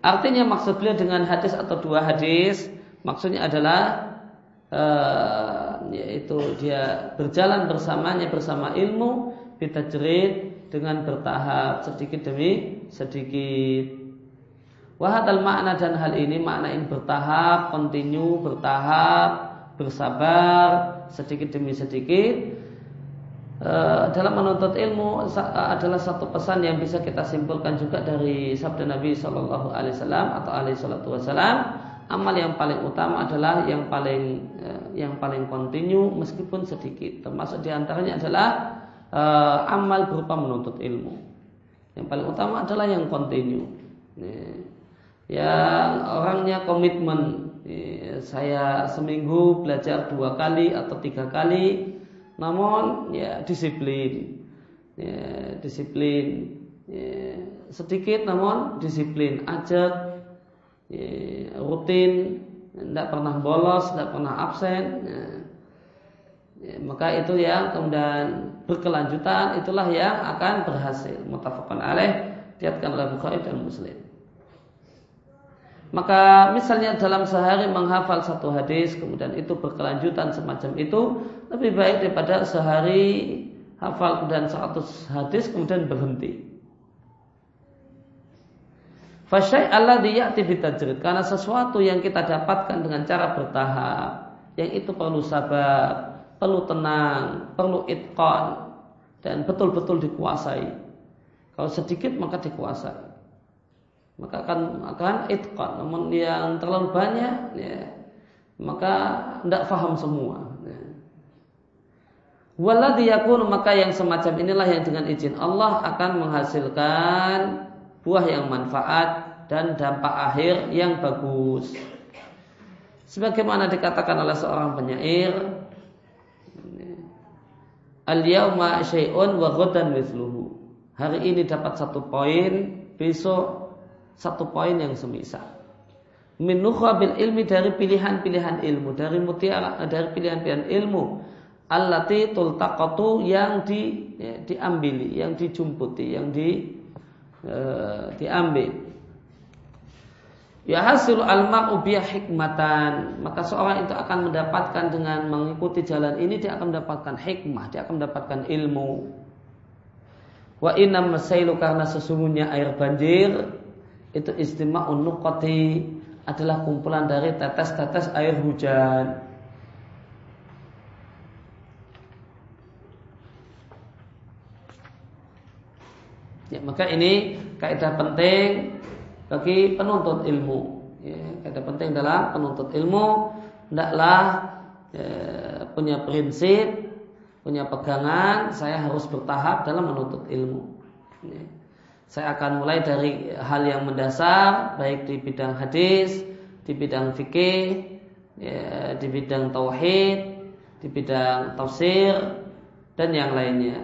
Artinya maksud beliau dengan hadis atau dua hadis maksudnya adalah uh, yaitu dia berjalan bersamanya bersama ilmu kita jerit dengan bertahap sedikit demi sedikit. Wahadal makna dan hal ini makna ini bertahap, kontinu, bertahap, bersabar, sedikit demi sedikit Eh, dalam menuntut ilmu adalah satu pesan yang bisa kita simpulkan juga dari sabda Nabi Shallallahu Alaihi Wasallam atau Alaihi Wasallam. Amal yang paling utama adalah yang paling eh, yang paling kontinu meskipun sedikit. Termasuk di antaranya adalah amal berupa menuntut ilmu. Yang paling utama adalah yang kontinu. Yang orangnya komitmen. Saya seminggu belajar dua kali atau tiga kali namun ya disiplin ya, disiplin ya, sedikit namun disiplin ajak ya, rutin, tidak pernah bolos, tidak pernah absen. Ya. Ya, maka itu yang kemudian berkelanjutan itulah yang akan berhasil. Mutafakkan alaih diatkan oleh Bukhari dan Muslim. Maka misalnya dalam sehari menghafal satu hadis kemudian itu berkelanjutan semacam itu lebih baik daripada sehari hafal kemudian 100 hadis kemudian berhenti. Fasyai Allah diyati bitajrid karena sesuatu yang kita dapatkan dengan cara bertahap yang itu perlu sabar, perlu tenang, perlu itqan dan betul-betul dikuasai. Kalau sedikit maka dikuasai maka akan akan itqan namun yang terlalu banyak ya, maka tidak faham semua ya. Waladhi yakun maka yang semacam inilah yang dengan izin Allah akan menghasilkan buah yang manfaat dan dampak akhir yang bagus. Sebagaimana dikatakan oleh seorang penyair, Al-yawma syai'un wa ghadan mithluhu. Hari ini dapat satu poin, besok satu poin yang semisal. Min bil ilmi dari pilihan-pilihan ilmu, dari mutiara, dari pilihan-pilihan ilmu. Allati tultaqatu yang di ya, diambili, yang dijumputi, yang di uh, diambil. Ya hasil alma ubiyah hikmatan Maka seorang itu akan mendapatkan dengan mengikuti jalan ini Dia akan mendapatkan hikmah Dia akan mendapatkan ilmu Wa inam masailu karena sesungguhnya air banjir itu istima'un nuqati adalah kumpulan dari tetes-tetes air hujan. Ya, maka ini kaidah penting bagi penuntut ilmu. Ya, kaidah penting dalam penuntut ilmu hendaklah ya, punya prinsip, punya pegangan, saya harus bertahap dalam menuntut ilmu. Ya. Saya akan mulai dari hal yang mendasar, baik di bidang hadis, di bidang fikih, ya, di bidang tauhid, di bidang tafsir, dan yang lainnya.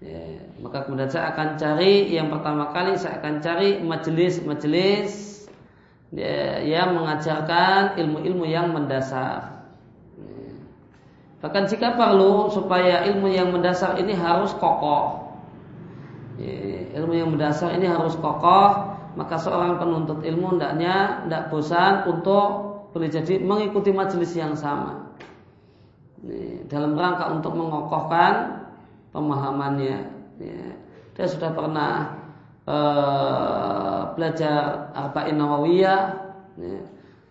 Ya, maka kemudian saya akan cari yang pertama kali saya akan cari majelis-majelis ya, yang mengajarkan ilmu-ilmu yang mendasar. Ya. Bahkan jika perlu supaya ilmu yang mendasar ini harus kokoh, ilmu yang mendasar ini harus kokoh. Maka seorang penuntut ilmu hendaknya tidak bosan untuk boleh jadi mengikuti majelis yang sama. Dalam rangka untuk mengokohkan pemahamannya. Dia sudah pernah uh, belajar arba'in nawawiyah.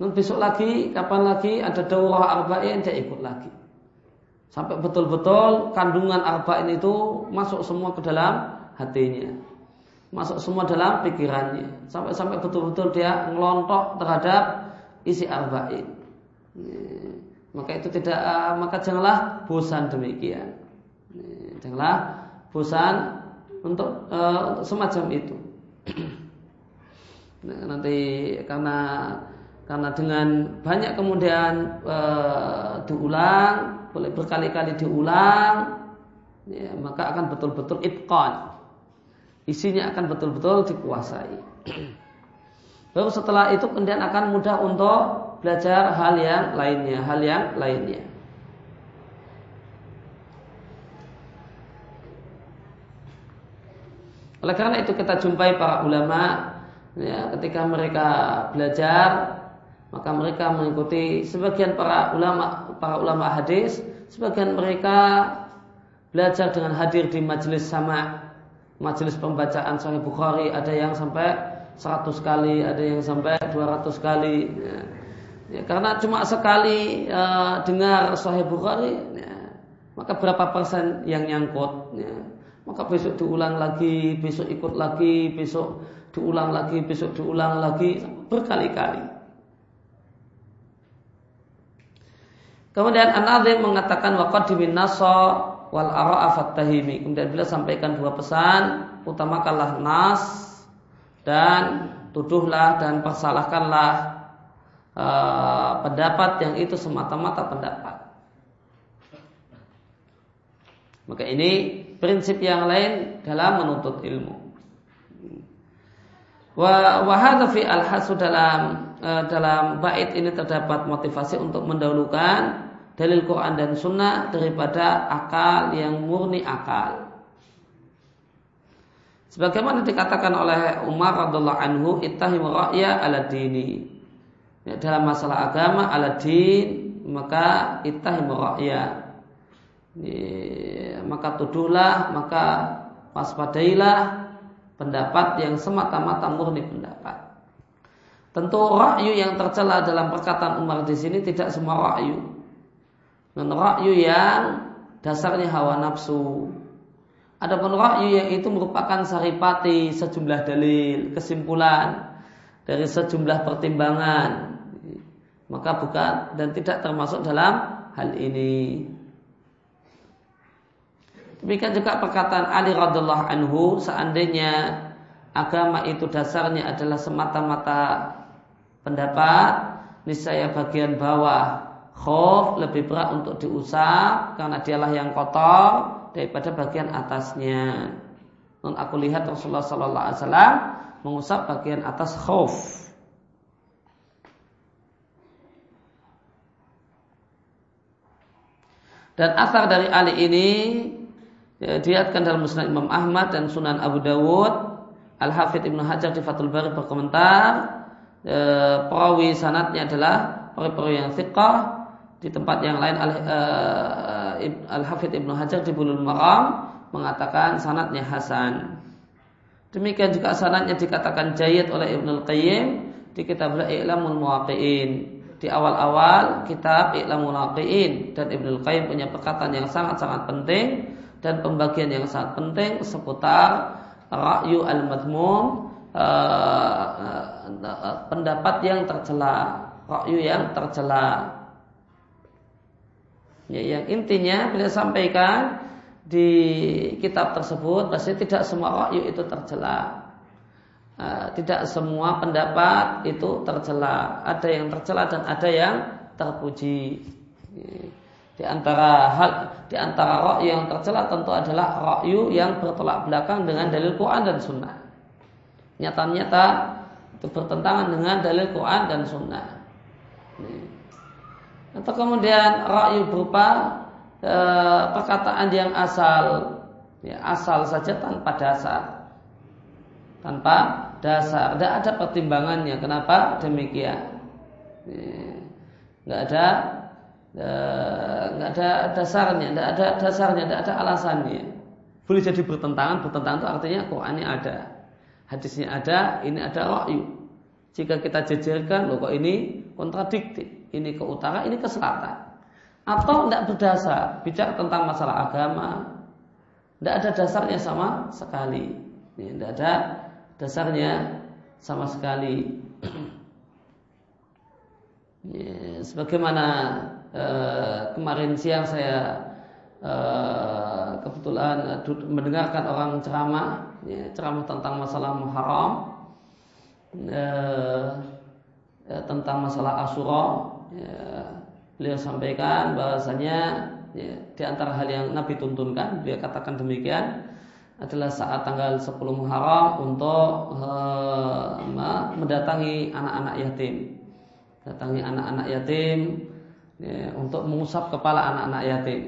Dan besok lagi kapan lagi? Ada daurah arba'in dia ikut lagi. Sampai betul-betul kandungan arba'in itu masuk semua ke dalam hatinya. Masuk semua dalam pikirannya. Sampai-sampai betul-betul dia ngelontok terhadap isi arba'in. Maka itu tidak maka janganlah bosan demikian. Janganlah bosan untuk, uh, untuk semacam itu. [CLEARS THROAT] nah, nanti karena karena dengan banyak kemudian uh, diulang, boleh berkali-kali diulang, ya, maka akan betul-betul itqan isinya akan betul-betul dikuasai. [CLEARS THROAT] Baru setelah itu kemudian akan mudah untuk belajar hal yang lainnya, hal yang lainnya. Oleh karena itu kita jumpai para ulama ya, ketika mereka belajar maka mereka mengikuti sebagian para ulama para ulama hadis, sebagian mereka belajar dengan hadir di majelis sama majelis pembacaan Sahih Bukhari ada yang sampai 100 kali, ada yang sampai 200 kali. Ya. Ya, karena cuma sekali uh, dengar Sahih Bukhari, ya, maka berapa persen yang nyangkut? Ya. Maka besok diulang lagi, besok ikut lagi, besok diulang lagi, besok diulang lagi, berkali-kali. Kemudian An-Nazim mengatakan waqad nasa wal ara'afat tahimi. Kemudian beliau sampaikan dua pesan, utamakanlah nas dan tuduhlah dan persalahkanlah uh, pendapat yang itu semata-mata pendapat. Maka ini prinsip yang lain dalam menuntut ilmu. Wa fi al dalam uh, dalam bait ini terdapat motivasi untuk mendahulukan dalil Quran dan Sunnah daripada akal yang murni akal. Sebagaimana dikatakan oleh Umar radhiallahu anhu, ittahimu ra'ya ala dini. Ya, dalam masalah agama ala din, maka ittahimu ra'ya. Ya, maka tuduhlah, maka waspadailah pendapat yang semata-mata murni pendapat. Tentu rakyu yang tercela dalam perkataan Umar di sini tidak semua rakyu. Dan rakyu yang dasarnya hawa nafsu. Adapun rakyu yang itu merupakan saripati sejumlah dalil, kesimpulan dari sejumlah pertimbangan. Maka bukan dan tidak termasuk dalam hal ini. Demikian juga perkataan Ali radhiallahu anhu seandainya agama itu dasarnya adalah semata-mata pendapat, niscaya bagian bawah khof lebih berat untuk diusap karena dialah yang kotor daripada bagian atasnya. Non aku lihat Rasulullah Sallallahu Alaihi Wasallam mengusap bagian atas khof. Dan asar dari Ali ini ya, diatkan dalam Musnad Imam Ahmad dan Sunan Abu Dawud. Al Hafidh Ibnu Hajar di Fathul Bari berkomentar, e, perawi sanatnya adalah perawi-perawi yang thiqah di tempat yang lain Al, e, Al Hafidh Ibnu Hajar di Bulul Maram mengatakan sanatnya hasan. Demikian juga sanatnya dikatakan jayid oleh Ibnu Al-Qayyim di kitab I'lamul Muwaqqi'in di awal-awal kitab I'lamul Muwaqqi'in dan Ibnu Al-Qayyim punya perkataan yang sangat-sangat penting dan pembagian yang sangat penting seputar ra'yu al-madmum uh, uh, pendapat yang tercela, ra'yu yang tercela. Ya, yang intinya bila sampaikan di kitab tersebut pasti tidak semua ra'yu itu tercela. Uh, tidak semua pendapat itu tercela. Ada yang tercela dan ada yang terpuji. Di antara hal di antara ra'yu yang tercela tentu adalah ra'yu yang bertolak belakang dengan dalil Quran dan Sunnah. Nyata-nyata itu bertentangan dengan dalil Quran dan Sunnah. Atau kemudian ra'yu berupa e, perkataan yang asal, ya, asal saja tanpa dasar, tanpa dasar. Tidak ada pertimbangannya. Kenapa demikian? Tidak ada Eh, nggak ada dasarnya, nggak ada dasarnya, nggak ada alasannya. Boleh jadi bertentangan, bertentangan itu artinya Qurannya ada, hadisnya ada, ini ada wahyu. Jika kita jajarkan, loh kok ini kontradiktif, ini ke utara, ini ke selatan. Atau tidak berdasar, bicara tentang masalah agama, tidak ada dasarnya sama sekali. Tidak ada dasarnya sama sekali. [CLEARS THROAT] Ya, sebagaimana Eh, kemarin siang saya uh, kebetulan mendengarkan orang ceramah, ya, ceramah tentang masalah Muharram, uh, ya, tentang masalah Asyura. Ya, beliau sampaikan bahasanya ya, di antara hal yang Nabi tuntunkan, beliau katakan demikian adalah saat tanggal 10 Muharram untuk uh, mendatangi anak-anak yatim. Datangi anak-anak yatim ya, untuk mengusap kepala anak-anak yatim.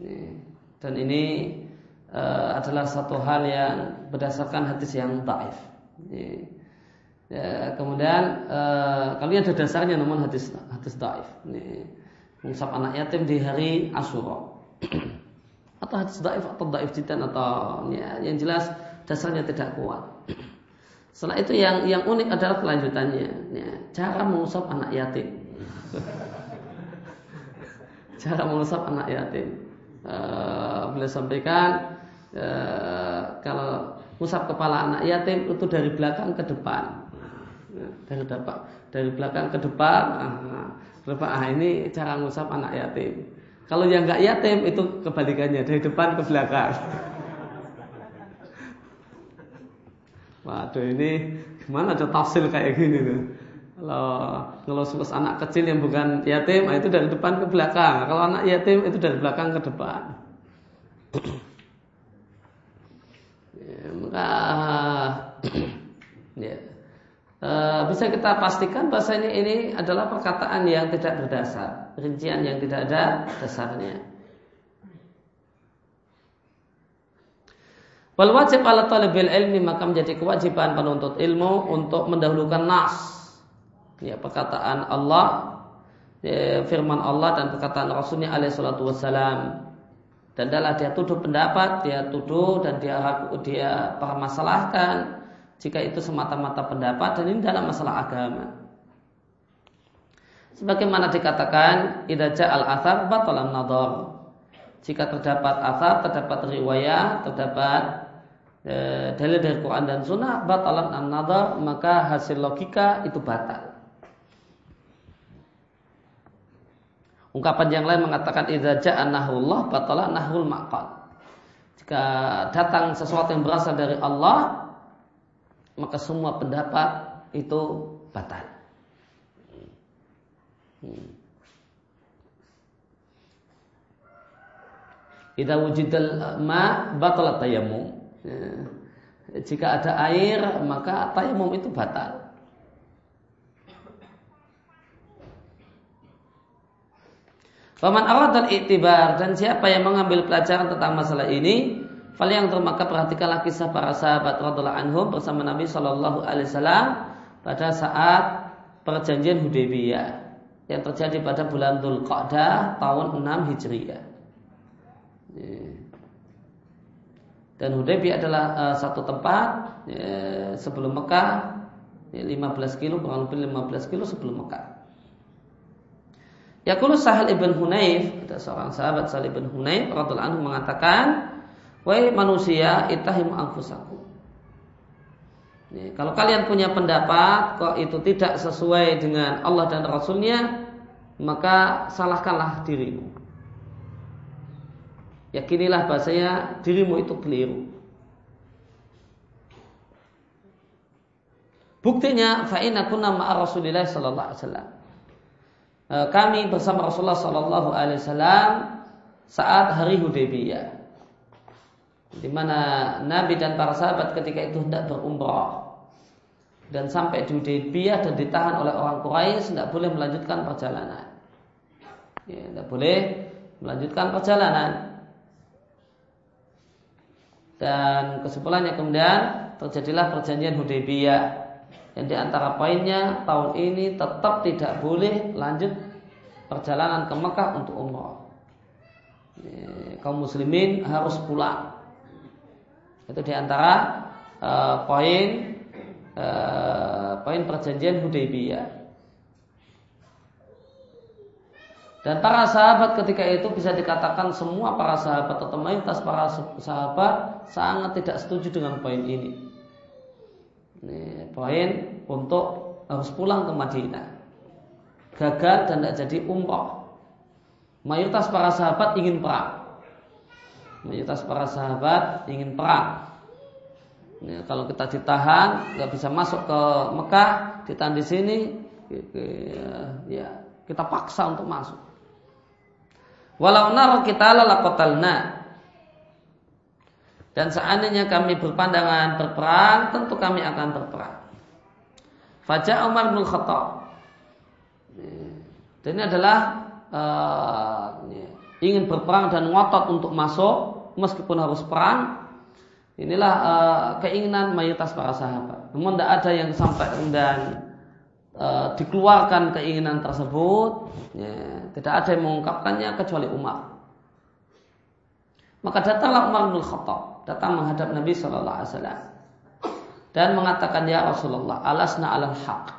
Ya. Dan ini uh, adalah satu hal yang berdasarkan hadis yang taif. Ya. Ya, kemudian uh, kalau ada dasarnya namun hadis hadis taif. Ya. Mengusap anak yatim di hari Asyura. [CLEARS THROAT] atau hadis daif atau daif jidan atau ya, yang jelas dasarnya tidak kuat. [CLEARS THROAT] Setelah itu yang yang unik adalah kelanjutannya, ya, cara mengusap anak yatim [LAUGHS] cara mengusap anak yatim. Uh, beliau sampaikan uh, kalau mengusap kepala anak yatim itu dari belakang ke depan. Dari depan, dari belakang ke depan. Uh, depan ah, ini cara mengusap anak yatim. Kalau yang nggak yatim itu kebalikannya dari depan ke belakang. [LAUGHS] Waduh ini gimana ada tafsir kayak gini tuh? Kalau kalau anak kecil yang bukan yatim itu dari depan ke belakang. Kalau anak yatim itu dari belakang ke depan. [CLEARS THROAT] ya, maka [CLEARS THROAT] ya. E, bisa kita pastikan bahasa ini adalah perkataan yang tidak berdasar, rincian yang tidak ada dasarnya. Wal wajib ala talibil ilmi maka menjadi kewajiban penuntut ilmu untuk mendahulukan nas. Ya, perkataan Allah, ya, firman Allah dan perkataan Rasulnya alaihi salatu wassalam. Dan adalah dia tuduh pendapat, dia tuduh dan dia dia permasalahkan jika itu semata-mata pendapat dan ini dalam masalah agama. Sebagaimana dikatakan idza al-athar batalan nadhar. Jika terdapat athar, terdapat riwayat, terdapat e, dalil dari Quran dan Sunnah batalan an nadar maka hasil logika itu batal. Ungkapan yang lain mengatakan idza ja'a nahullah batala nahul maqal. Jika datang sesuatu yang berasal dari Allah, maka semua pendapat itu batal. Hmm. Idza wujidal ma batala tayammum. Ya. Jika ada air maka tayamum itu batal. Faman dan iktibar dan siapa yang mengambil pelajaran tentang masalah ini, fal yang maka perhatikanlah kisah para sahabat radhiallahu anhum bersama Nabi Shallallahu Alaihi Wasallam pada saat perjanjian Hudaybiyah yang terjadi pada bulan Dhul Qa'dah tahun 6 Hijriah. Ya. Dan Hudaybiyah adalah uh, satu tempat ya, sebelum Mekah ya, 15 kilo kurang lebih 15 kilo sebelum Mekah. Yaqulu Sahal ibn Hunayf, ada seorang sahabat Sahal ibn Hunayf radhiyallahu anhu mengatakan, "Wahai manusia, itahim anfusakum." Ya, kalau kalian punya pendapat kok itu tidak sesuai dengan Allah dan Rasulnya, maka salahkanlah dirimu yakinilah bahasanya dirimu itu keliru. Buktinya fa'ina kunna ma'a Rasulillah sallallahu alaihi wasallam. E, kami bersama Rasulullah sallallahu alaihi wasallam saat hari Hudaybiyah. Di mana Nabi dan para sahabat ketika itu hendak berumrah dan sampai di Hudaybiyah dan ditahan oleh orang Quraisy tidak boleh melanjutkan perjalanan. Ya, tidak boleh melanjutkan perjalanan. Dan kesimpulannya kemudian terjadilah perjanjian Hudaybiyah yang di antara poinnya tahun ini tetap tidak boleh lanjut perjalanan ke Mekah untuk umrah. Kaum muslimin harus pulang. Itu di antara uh, poin uh, poin perjanjian Hudaybiyah. Dan para sahabat ketika itu bisa dikatakan semua para sahabat atau mayoritas para sahabat sangat tidak setuju dengan poin ini. Ini poin untuk harus pulang ke Madinah. Gagal dan tidak jadi umroh. Mayoritas para sahabat ingin perang. Mayoritas para sahabat ingin perang. Ini, kalau kita ditahan, nggak bisa masuk ke Mekah, ditahan di sini, ya kita paksa untuk masuk. Walau nar kita lalakotalna. Dan seandainya kami berpandangan berperang, tentu kami akan berperang. Fajah Umar bin Khattab. Dan ini adalah uh, ingin berperang dan ngotot untuk masuk, meskipun harus perang. Inilah uh, keinginan mayoritas para sahabat. Namun tidak ada yang sampai dan uh, dikeluarkan keinginan tersebut. Ya tidak ada yang mengungkapkannya kecuali Umar. Maka datanglah Umar bin Khattab, datang menghadap Nabi Shallallahu Alaihi Wasallam dan mengatakan ya Rasulullah, alasna alal haq.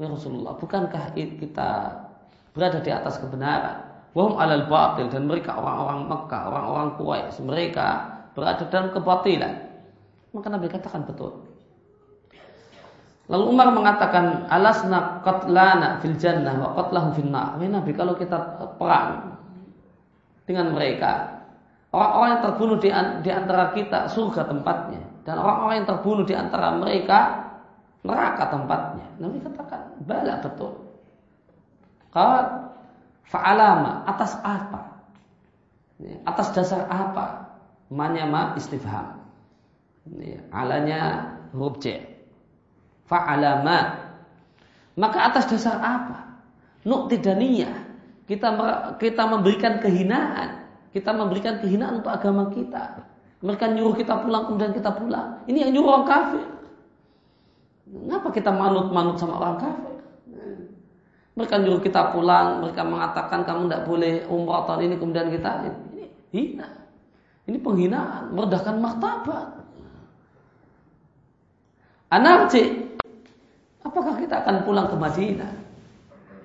Ya Rasulullah, bukankah kita berada di atas kebenaran? Wahum alal batil dan mereka orang-orang Mekah, orang-orang Quraisy, mereka berada dalam kebatilan. Maka Nabi katakan betul. Lalu Umar mengatakan alasna qatlana fil jannah wa qatlahum fil nar. Nabi kalau kita perang dengan mereka, orang-orang yang terbunuh di, di antara kita surga tempatnya dan orang-orang yang terbunuh di antara mereka neraka tempatnya. Nabi katakan, bala betul. Kalau fa'alama atas apa? Atas dasar apa? Manyama istifham. Alanya huruf C fa'alama Maka atas dasar apa? Nuktidaniyah. Kita kita memberikan kehinaan. Kita memberikan kehinaan untuk agama kita. Mereka nyuruh kita pulang kemudian kita pulang. Ini yang nyuruh orang kafir. Kenapa kita manut-manut sama orang kafir? Mereka nyuruh kita pulang, mereka mengatakan kamu tidak boleh umrah tahun ini, kemudian kita ini hina. Ini penghinaan, merendahkan martabat. Anarji, apakah kita akan pulang ke Madinah?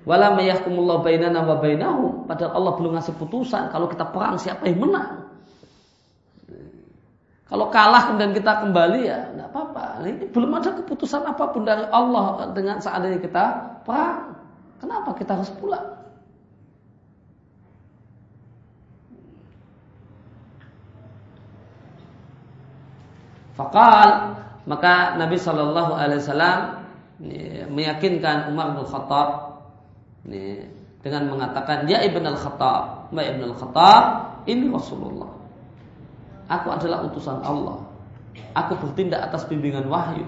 Wala mayahkumullah bainana wa bainahum. Padahal Allah belum ngasih putusan. Kalau kita perang siapa yang menang? Kalau kalah kemudian kita kembali ya tidak apa-apa. Ini belum ada keputusan apa pun dari Allah dengan seandainya kita perang. Kenapa kita harus pulang? Fakal maka Nabi Shallallahu Alaihi Wasallam meyakinkan Umar bin Khattab dengan mengatakan ya ibn al Khattab, ya ibn al Khattab ini Rasulullah. Aku adalah utusan Allah. Aku bertindak atas bimbingan wahyu.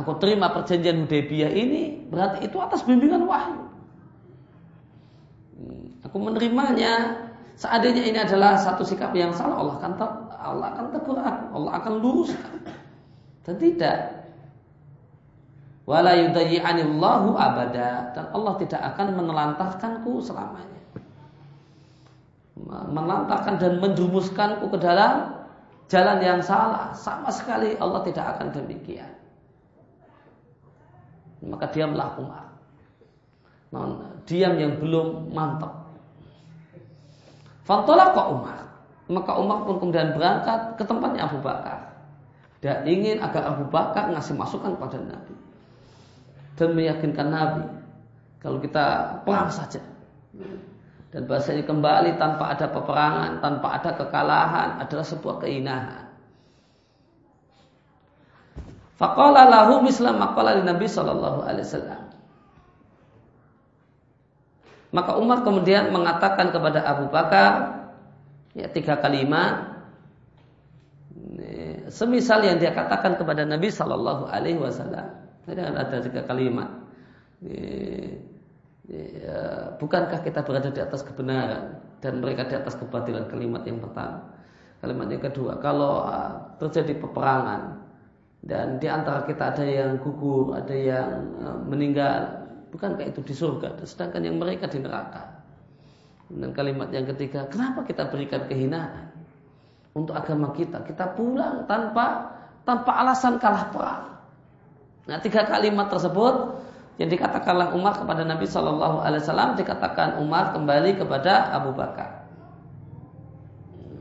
Aku terima perjanjian Hudaybiyah ini berarti itu atas bimbingan wahyu. Aku menerimanya seandainya ini adalah satu sikap yang salah Allah akan Allah akan tegur aku, Allah akan luruskan. Dan tidak. Wala yudayyi'anillahu abada dan Allah tidak akan menelantarkanku selamanya melantarkan dan menjumuskanku ke dalam jalan yang salah. Sama sekali Allah tidak akan demikian. Maka diamlah Umar. Non, diam yang belum mantap. Fantolah kok Umar. Maka Umar pun kemudian berangkat ke tempatnya Abu Bakar. Dia ingin agar Abu Bakar ngasih masukan pada Nabi. Dan meyakinkan Nabi. Kalau kita perang saja. Dan bahasanya kembali tanpa ada peperangan, tanpa ada kekalahan adalah sebuah keinahan. Faqala lahu misla maqala Nabi sallallahu alaihi wasallam. Maka Umar kemudian mengatakan kepada Abu Bakar ya tiga kalimat semisal yang dia katakan kepada Nabi sallallahu alaihi wasallam. Ada tiga kalimat. Ya, bukankah kita berada di atas kebenaran dan mereka di atas kebatilan kalimat yang pertama. Kalimat yang kedua, kalau uh, terjadi peperangan dan di antara kita ada yang gugur, ada yang uh, meninggal, bukankah itu di surga? Sedangkan yang mereka di neraka. Dan kalimat yang ketiga, kenapa kita berikan kehinaan untuk agama kita? Kita pulang tanpa tanpa alasan kalah perang. Nah, tiga kalimat tersebut yang dikatakanlah Umar kepada Nabi Shallallahu Alaihi Wasallam dikatakan Umar kembali kepada Abu Bakar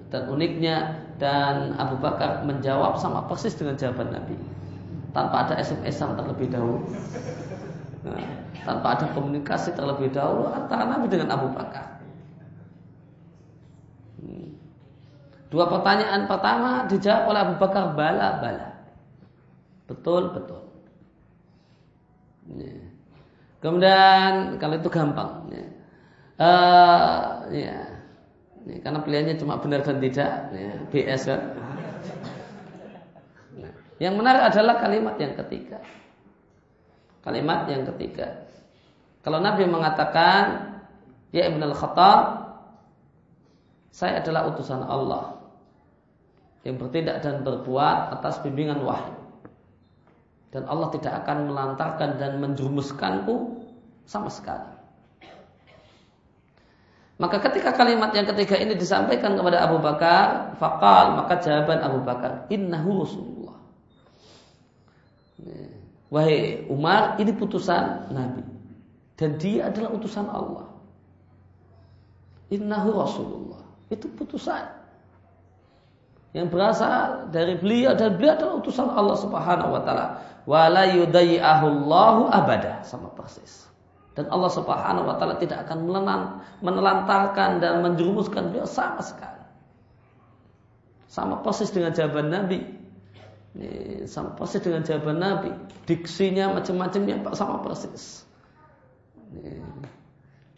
dan uniknya dan Abu Bakar menjawab sama persis dengan jawaban Nabi tanpa ada SMS-an terlebih dahulu nah, tanpa ada komunikasi terlebih dahulu antara Nabi dengan Abu Bakar hmm. dua pertanyaan pertama dijawab oleh Abu Bakar bala bala betul betul Yeah. Kemudian kalau itu gampang, ya. Uh, ya. Ya. karena pilihannya cuma benar dan tidak, ya. BS kan. Nah, yang benar adalah kalimat yang ketiga. Kalimat yang ketiga. Kalau Nabi mengatakan, Ya Ibn al-Khattab, saya adalah utusan Allah yang bertindak dan berbuat atas bimbingan wahyu dan Allah tidak akan melantarkan dan menjerumuskanku sama sekali. Maka ketika kalimat yang ketiga ini disampaikan kepada Abu Bakar, fakal maka jawaban Abu Bakar, innahu Rasulullah. Wahai Umar, ini putusan Nabi dan dia adalah utusan Allah. Innahu Rasulullah. Itu putusan yang berasal dari beliau dan beliau adalah utusan Allah Subhanahu wa taala. Wala yudayyi'ahullahu abada sama persis. Dan Allah Subhanahu wa taala tidak akan menelantarkan dan menjerumuskan beliau sama sekali. Sama persis dengan jawaban Nabi. sama persis dengan jawaban Nabi. Diksinya macam-macamnya sama persis.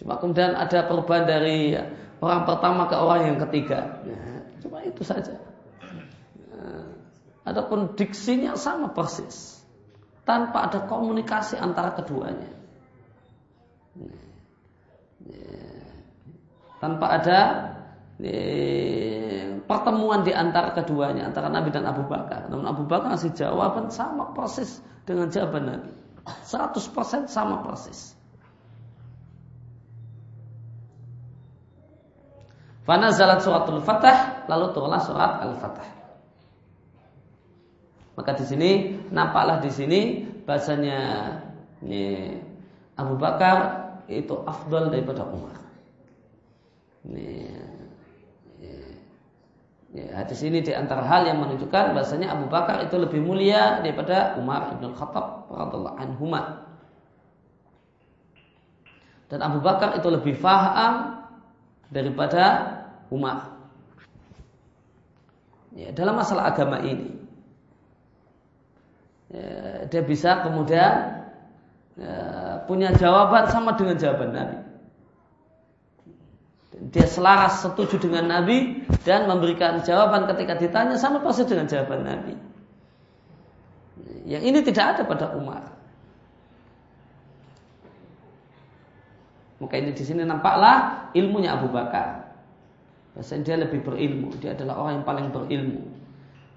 Cuma kemudian ada perubahan dari orang pertama ke orang yang ketiga. cuma itu saja. Adapun diksinya sama persis. tanpa ada komunikasi antara keduanya. Tanpa ada pertemuan di antara keduanya antara Nabi dan Abu Bakar. Namun Abu Bakar ngasih jawaban sama persis dengan jawaban Nabi. 100% sama persis. Fana zalat suratul Fatah, lalu turunlah surat Al-Fatah. Maka di sini nampaklah di sini bahasanya ini, Abu Bakar itu afdal daripada Umar. Ini, ya, hadis ini di antara hal yang menunjukkan bahasanya Abu Bakar itu lebih mulia daripada Umar ibn Khattab radhiallahu anhuma. Dan Abu Bakar itu lebih faham daripada Umar. Ya, dalam masalah agama ini, ya, dia bisa kemudian ya, punya jawaban sama dengan jawaban Nabi. Dia selaras setuju dengan Nabi dan memberikan jawaban ketika ditanya sama persis dengan jawaban Nabi. Yang ini tidak ada pada Umar. Maka ini di sini nampaklah ilmunya Abu Bakar. Bahasanya dia lebih berilmu. Dia adalah orang yang paling berilmu.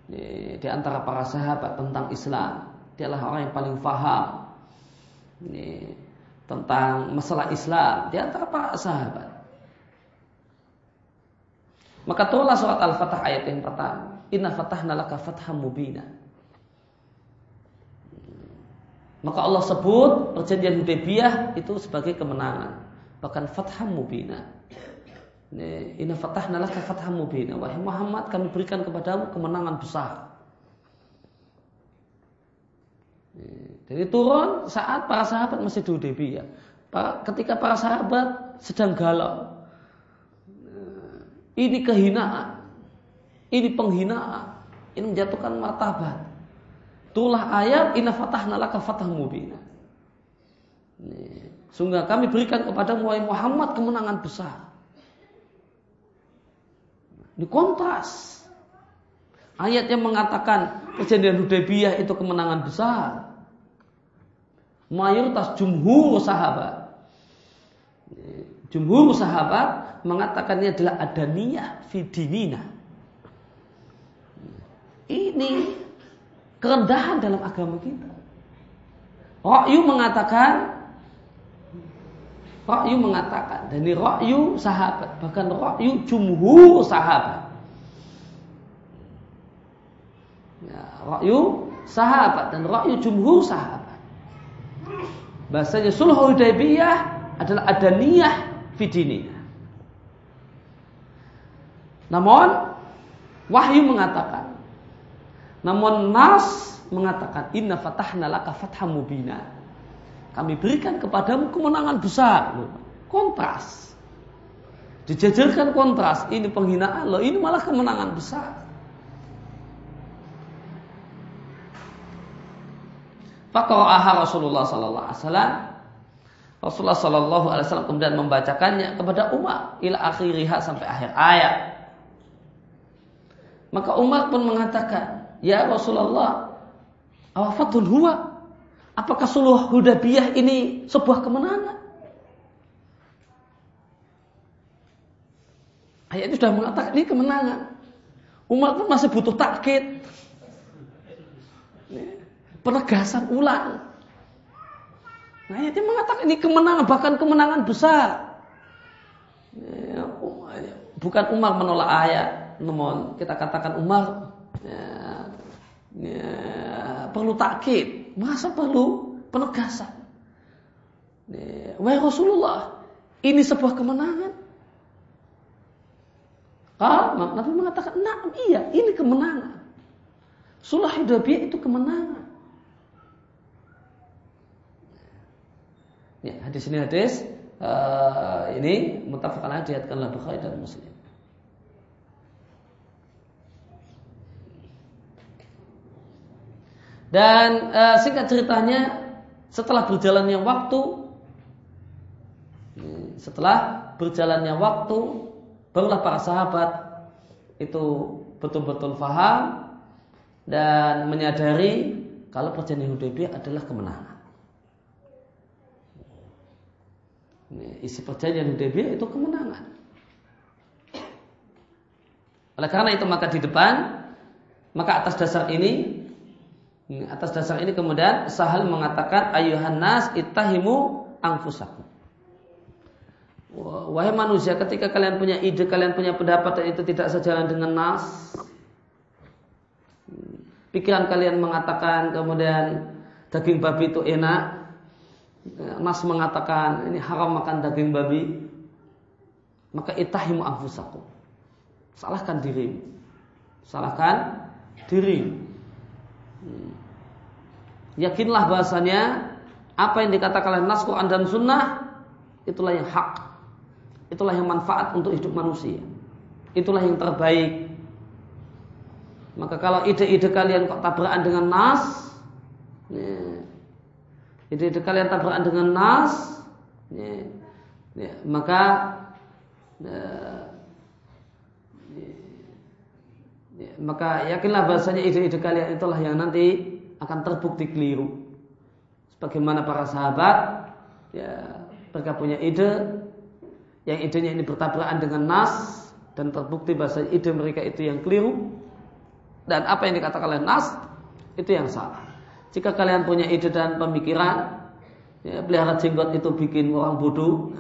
Di, di antara para sahabat tentang Islam. Dia adalah orang yang paling faham. Ini, tentang masalah Islam. Di antara para sahabat. Maka turunlah surat Al-Fatah ayat yang pertama. Inna fatahna laka fatham mubina. Maka Allah sebut perjanjian Hudaybiyah itu sebagai kemenangan bahkan fatham mubina. Inna fatahna laka fatham mubina. Wahai Muhammad, kami berikan kepadamu kemenangan besar. Jadi turun saat para sahabat masih di Hudaybiyah. Ketika para sahabat sedang galau. Ini kehinaan. Ini penghinaan. Ini menjatuhkan martabat. Itulah ayat inna fatahna laka fatham mubina. Sungguh kami berikan kepada Muhammad kemenangan besar. Di kontras. Ayat yang mengatakan perjanjian Hudaybiyah itu kemenangan besar. Mayoritas jumhur sahabat. Jumhur sahabat mengatakan ini adalah adaniyah fidinina. Ini kerendahan dalam agama kita. Ra'yu mengatakan Ra'yu mengatakan dan ini ra'yu sahabat bahkan ra'yu jumhur sahabat. Ya, ra'yu sahabat dan ra'yu jumhur sahabat. Bahasanya sulh Hudaybiyah adalah adaniyah fidiniyah. Namun wahyu mengatakan namun nas mengatakan inna fatahna laka fatham mubina. Kami berikan kepadamu kemenangan besar. Kontras. Dijajarkan kontras. Ini penghinaan loh. Ini malah kemenangan besar. Fakara'aha Rasulullah Sallallahu Alaihi Wasallam. Rasulullah Sallallahu Alaihi Wasallam kemudian membacakannya kepada Umar ila akhiriha sampai akhir ayat. Maka Umar pun mengatakan, Ya Rasulullah, awafatun huwa Apakah suluh Hudaybiyah ini sebuah kemenangan? Ayat ini sudah mengatakan ini kemenangan. Umat pun masih butuh takkit. Penegasan ulang. Nah, ini mengatakan ini kemenangan, bahkan kemenangan besar. Bukan Umar menolak ayat, namun kita katakan Umar ya, ya, perlu takkit. Masa perlu penegasan? Wahai Rasulullah, ini sebuah kemenangan. Ah, Nabi mengatakan, nah iya, ini kemenangan. Sulah Hudaybiyah itu kemenangan. Ya, hadis ini hadis uh, ini mutafaqan diatkanlah Bukhari dan Muslim. Dan e, singkat ceritanya setelah berjalannya waktu setelah berjalannya waktu barulah para sahabat itu betul-betul faham dan menyadari kalau perjanjian Hudaybiyah adalah kemenangan. Isi perjanjian Hudaybiyah itu kemenangan. Oleh karena itu maka di depan maka atas dasar ini atas dasar ini kemudian Sahal mengatakan ayuhan nas ittahimu anfusakum. Wahai manusia, ketika kalian punya ide, kalian punya pendapat dan itu tidak sejalan dengan nas, pikiran kalian mengatakan kemudian daging babi itu enak, nas mengatakan ini haram makan daging babi, maka itahimu anfusakum. Salahkan dirimu. Salahkan diri. Yakinlah bahasanya apa yang dikatakan oleh nas Quran dan Sunnah itulah yang hak Itulah yang manfaat untuk hidup manusia. Itulah yang terbaik. Maka kalau ide-ide kalian kok tabrakan dengan nas, ya, ide-ide kalian tabrakan dengan nas, ya, ya, maka ya, ya, maka yakinlah bahasanya ide-ide kalian itulah yang nanti akan terbukti keliru. Sebagaimana para sahabat, ya, mereka punya ide, yang idenya ini bertabrakan dengan nas dan terbukti bahasa ide mereka itu yang keliru. Dan apa yang dikatakan oleh nas itu yang salah. Jika kalian punya ide dan pemikiran ya, pelihara jenggot itu bikin orang bodoh.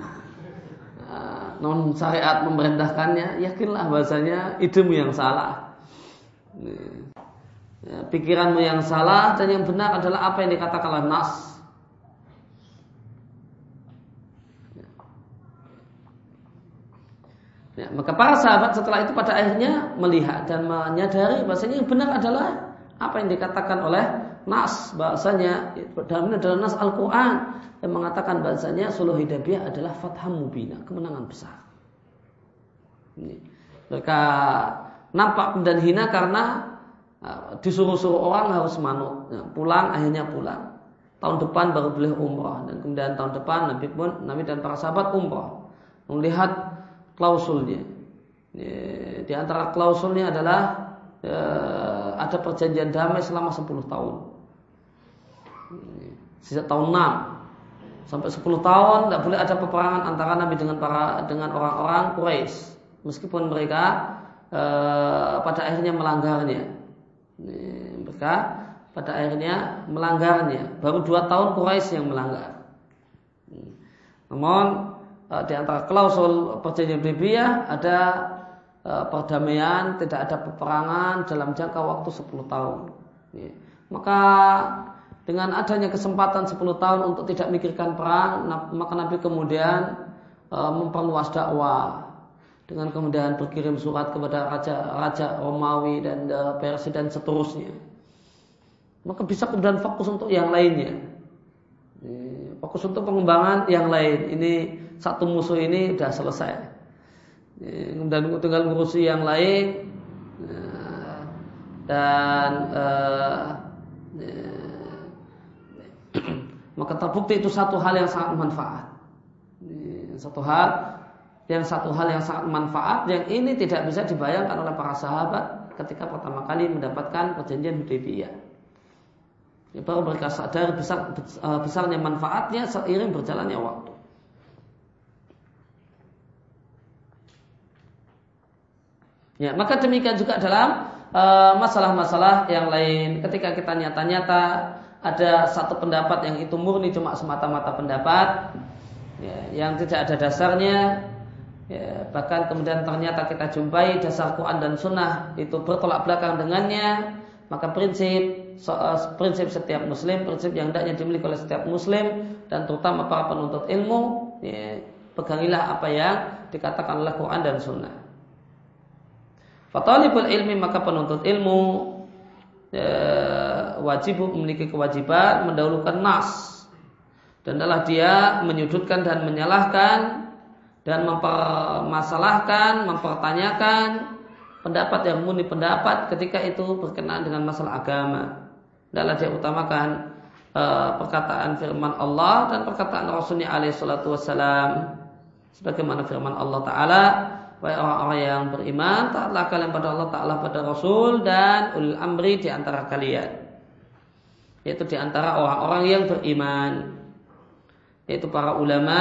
Nah, non syariat memerintahkannya yakinlah bahasanya idemu yang salah. Ya, pikiranmu yang salah dan yang benar adalah apa yang dikatakan nas. Ya, maka para sahabat setelah itu pada akhirnya melihat dan menyadari bahasanya yang benar adalah apa yang dikatakan oleh nas bahasanya dalam ini adalah nas Al-Quran yang mengatakan bahasanya suluh hidayah adalah fathah mubina kemenangan besar. Ini. Mereka nampak dan hina karena uh, disuruh-suruh orang harus manut. Ya, pulang akhirnya pulang. Tahun depan baru boleh umrah dan kemudian tahun depan Nabi pun Nabi dan para sahabat umrah. Melihat klausulnya. Di antara klausulnya adalah ya, ada perjanjian damai selama 10 tahun. Sejak tahun 6 sampai 10 tahun tidak boleh ada peperangan antara Nabi dengan para dengan orang-orang Quraisy meskipun mereka eh, pada akhirnya melanggarnya. Mereka pada akhirnya melanggarnya. Baru dua tahun Quraisy yang melanggar. Namun Eh, di antara klausul perjanjian Hudaybiyah ada uh, perdamaian, tidak ada peperangan dalam jangka waktu 10 tahun. Maka dengan adanya kesempatan 10 tahun untuk tidak mikirkan perang, maka Nabi kemudian uh, memperluas dakwah dengan kemudian berkirim surat kepada raja raja Romawi dan uh, Persia dan seterusnya. Maka bisa kemudian fokus untuk yang lainnya. Ya, fokus untuk pengembangan yang lain. Ini satu musuh ini sudah selesai. Dan tinggal ngurusi yang lain dan uh, maka terbukti itu satu hal yang sangat manfaat. Satu hal yang satu hal yang sangat manfaat yang ini tidak bisa dibayangkan oleh para sahabat ketika pertama kali mendapatkan perjanjian Hudaybiyah. Ya, baru mereka sadar besar, besarnya manfaatnya seiring berjalannya waktu. Ya, maka demikian juga dalam eh, masalah-masalah uh, yang lain. Ketika kita nyata-nyata ada satu pendapat yang itu murni cuma semata-mata pendapat, ya, yang tidak ada dasarnya, ya, bahkan kemudian ternyata kita jumpai dasar Quran dan Sunnah itu bertolak belakang dengannya, maka prinsip so, uh, prinsip setiap Muslim, prinsip yang hendaknya dimiliki oleh setiap Muslim dan terutama para penuntut ilmu, ya, pegangilah apa yang dikatakan oleh Quran dan Sunnah. Fatalibul ilmi maka penuntut ilmu ya, wajib memiliki kewajiban mendahulukan nas dan adalah dia menyudutkan dan menyalahkan dan mempermasalahkan, mempertanyakan pendapat yang murni pendapat ketika itu berkenaan dengan masalah agama. Adalah dia utamakan uh, perkataan firman Allah dan perkataan Rasulnya alaihi salatu wassalam. Sebagaimana firman Allah Ta'ala Wahai orang-orang yang beriman, taatlah kalian pada Allah, taatlah pada Rasul dan ulil amri di antara kalian. yaitu di antara orang-orang yang beriman yaitu para ulama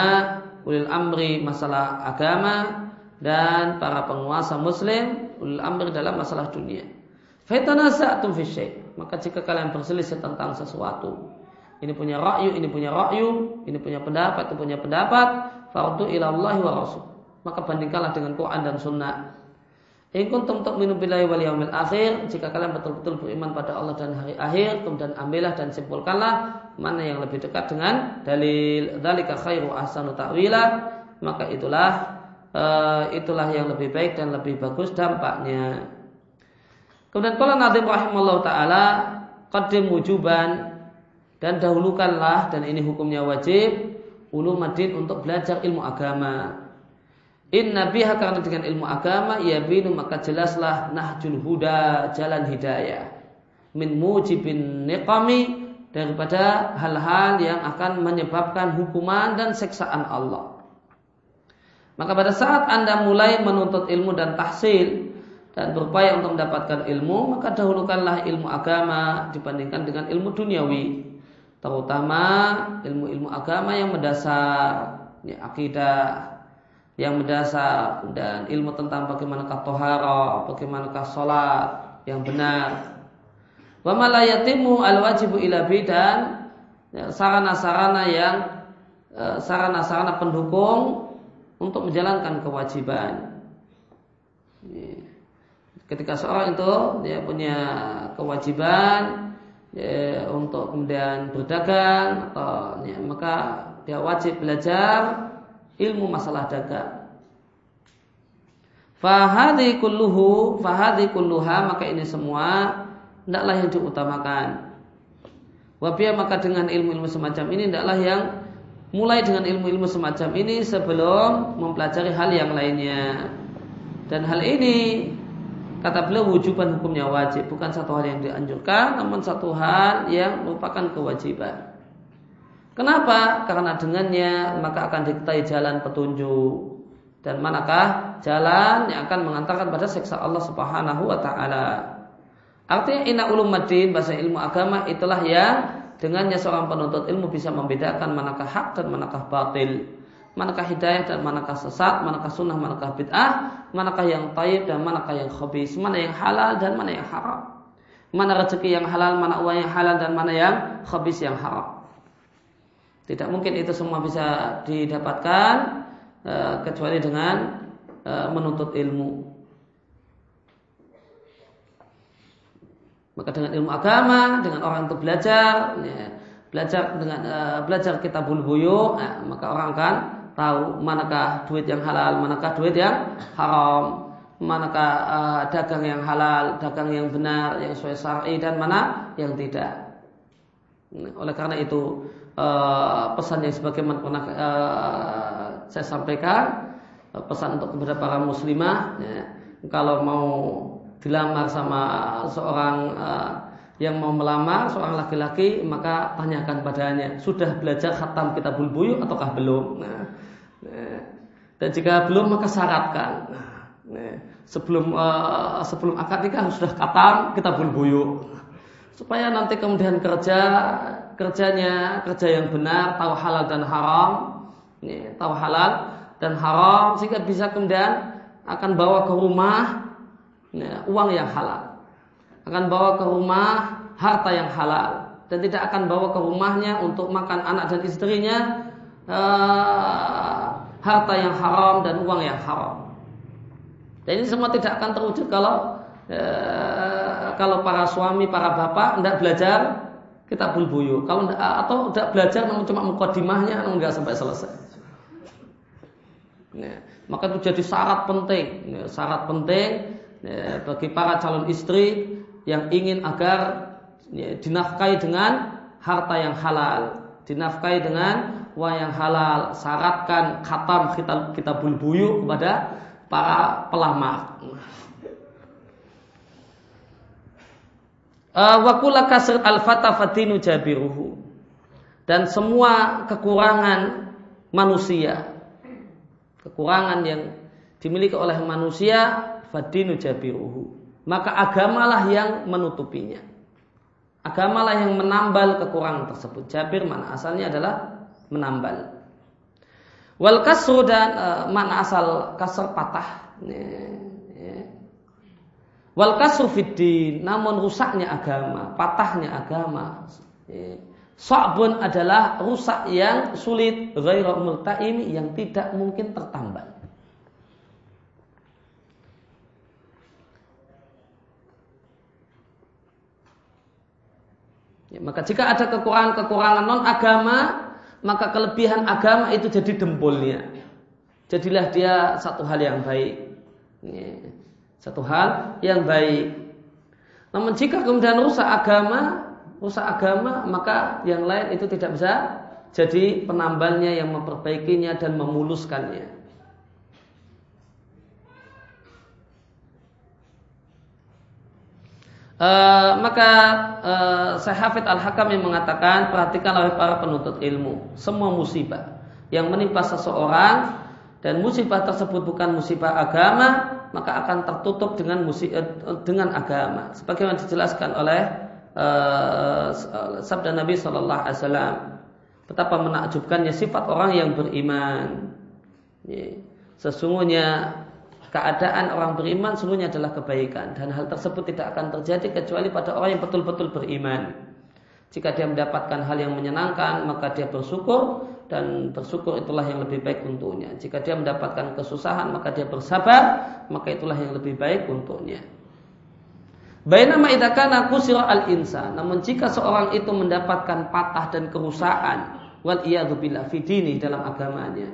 ulil amri masalah agama dan para penguasa muslim ulil amri dalam masalah dunia fi Maka jika kalian berselisih tentang sesuatu, ini punya rakyu, ini punya rakyu, ini punya pendapat, itu punya pendapat, fardu ila Allah wa Rasul. Maka bandingkanlah dengan Quran dan Sunnah. In kuntum tu'minu billahi wal yaumil akhir, jika kalian betul-betul beriman pada Allah dan hari akhir, kemudian ambillah dan simpulkanlah mana yang lebih dekat dengan dalil dzalika khairu ahsanu ta'wila, maka itulah uh, itulah yang lebih baik dan lebih bagus dampaknya. Kemudian kalau Nadim rahimahullah taala qadim wujuban dan dahulukanlah dan ini hukumnya wajib ulumadin untuk belajar ilmu agama. Inna biha karena dengan ilmu agama ya binu maka jelaslah nahjul huda jalan hidayah min mujibin niqami daripada hal-hal yang akan menyebabkan hukuman dan seksaan Allah. Maka pada saat Anda mulai menuntut ilmu dan tahsil, dan berupaya untuk mendapatkan ilmu, maka dahulukanlah ilmu agama dibandingkan dengan ilmu duniawi. Terutama ilmu-ilmu agama yang mendasar, ya, akidah yang mendasar dan ilmu tentang bagaimanakah tohara, bagaimanakah sholat yang benar. Wa malayatimu al wajibu ila bidan ya, sarana-sarana yang eh, sarana-sarana pendukung untuk menjalankan kewajiban. Ketika seorang itu dia punya kewajiban ya, untuk kemudian berdagang atau ya, maka dia wajib belajar ilmu masalah dagang. Fahadi kulluhu, fahadi kulluha maka ini semua tidaklah yang diutamakan. Wabia maka dengan ilmu-ilmu semacam ini tidaklah yang mulai dengan ilmu-ilmu semacam ini sebelum mempelajari hal yang lainnya. Dan hal ini Kata beliau wujuban hukumnya wajib, bukan satu hal yang dianjurkan, namun satu hal yang merupakan kewajiban. Kenapa? Karena dengannya maka akan diketahui jalan petunjuk dan manakah jalan yang akan mengantarkan pada seksa Allah Subhanahu wa taala. Artinya inna ulumaddin bahasa ilmu agama itulah yang dengannya seorang penuntut ilmu bisa membedakan manakah hak dan manakah batil manakah hidayah dan manakah sesat, manakah sunnah, manakah bid'ah, manakah yang taib dan manakah yang khabis, mana yang halal dan mana yang haram. Mana rezeki yang halal, mana uang yang halal dan mana yang khabis yang haram. Tidak mungkin itu semua bisa didapatkan uh, kecuali dengan uh, menuntut ilmu. Maka dengan ilmu agama, dengan orang untuk belajar, ya, belajar dengan uh, belajar kitabul buyu, nah, maka orang akan tahu manakah duit yang halal, manakah duit yang haram, manakah dagang yang halal, dagang yang benar, yang sesuai syar'i dan mana yang tidak. Oleh karena itu uh, pesan yang sebagaimana pernah uh, saya sampaikan, uh, pesan untuk kepada para muslimah, ya, kalau mau dilamar sama seorang yang mau melamar seorang laki-laki maka tanyakan padanya sudah belajar khatam kitabul buyu ataukah belum? Nah, nah, dan jika belum maka syaratkan. Nah, sebelum uh, sebelum akad nikah sudah khatam kitabul buyu supaya nanti kemudian kerja kerjanya kerja yang benar tahu halal dan haram. Ini, tahu halal dan haram sehingga bisa kemudian akan bawa ke rumah ya, uang yang halal. Akan bawa ke rumah harta yang halal. Dan tidak akan bawa ke rumahnya untuk makan anak dan istrinya uh, harta yang haram dan uang yang haram. Dan ini semua tidak akan terwujud kalau uh, kalau para suami, para bapak tidak belajar kita bulbuyu. Kalau atau tidak belajar namun cuma mukadimahnya namun nggak sampai selesai. Nah, maka itu jadi syarat penting, syarat penting ya, bagi para calon istri yang ingin agar ya, dinafkahi dengan harta yang halal, dinafkahi dengan uang yang halal, syaratkan khatam kita kita bulbuyu kepada para pelamar. Wakula kasr al jabiruhu dan semua kekurangan manusia, kekurangan yang dimiliki oleh manusia fadinu jabiruhu maka agamalah yang menutupinya. Agamalah yang menambal kekurangan tersebut. Jabir mana asalnya adalah menambal. Wal kasru dan e, mana asal kasar patah. Wal kasru namun rusaknya agama, patahnya agama. Sa'bun adalah rusak yang sulit, ghairu multaimi yang tidak mungkin tertambal. Ya, maka jika ada kekurangan-kekurangan non agama, maka kelebihan agama itu jadi dempulnya. Jadilah dia satu hal yang baik. Ya, satu hal yang baik. Namun jika kemudian rusak agama, rusak agama, maka yang lain itu tidak bisa jadi penambalnya yang memperbaikinya dan memuluskannya. Uh, maka uh, saya Hafid Al-Hakam yang mengatakan perhatikan oleh para penuntut ilmu semua musibah yang menimpa seseorang dan musibah tersebut bukan musibah agama maka akan tertutup dengan musibah, uh, dengan agama sebagaimana dijelaskan oleh uh, sabda Nabi Shallallahu Alaihi Wasallam betapa menakjubkannya sifat orang yang beriman sesungguhnya keadaan orang beriman seluruhnya adalah kebaikan dan hal tersebut tidak akan terjadi kecuali pada orang yang betul-betul beriman. Jika dia mendapatkan hal yang menyenangkan, maka dia bersyukur dan bersyukur itulah yang lebih baik untuknya. Jika dia mendapatkan kesusahan, maka dia bersabar, maka itulah yang lebih baik untuknya. Bainama idakana kusira al insan. Namun jika seorang itu mendapatkan patah dan kerusakan, wal iyadu billah fidini dalam agamanya.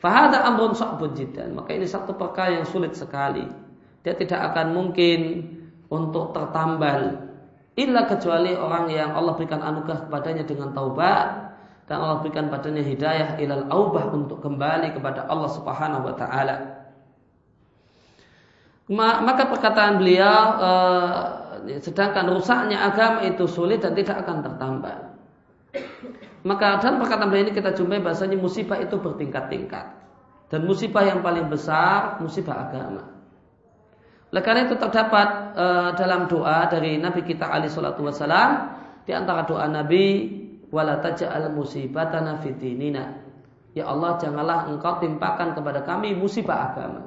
Fahada amrun sa'bun jiddan. Maka ini satu perkara yang sulit sekali. Dia tidak akan mungkin untuk tertambal. Illa kecuali orang yang Allah berikan anugerah kepadanya dengan taubat dan Allah berikan padanya hidayah ilal aubah untuk kembali kepada Allah Subhanahu wa taala. Maka perkataan beliau eh, sedangkan rusaknya agama itu sulit dan tidak akan tertambal. Maka dalam perkataan beliau ini kita jumpai bahasanya musibah itu bertingkat-tingkat. Dan musibah yang paling besar musibah agama. Oleh karena itu terdapat e, dalam doa dari Nabi kita Ali Shallallahu Wasallam di antara doa Nabi wala taj'al musibatana fitinina. Ya Allah janganlah engkau timpakan kepada kami musibah agama.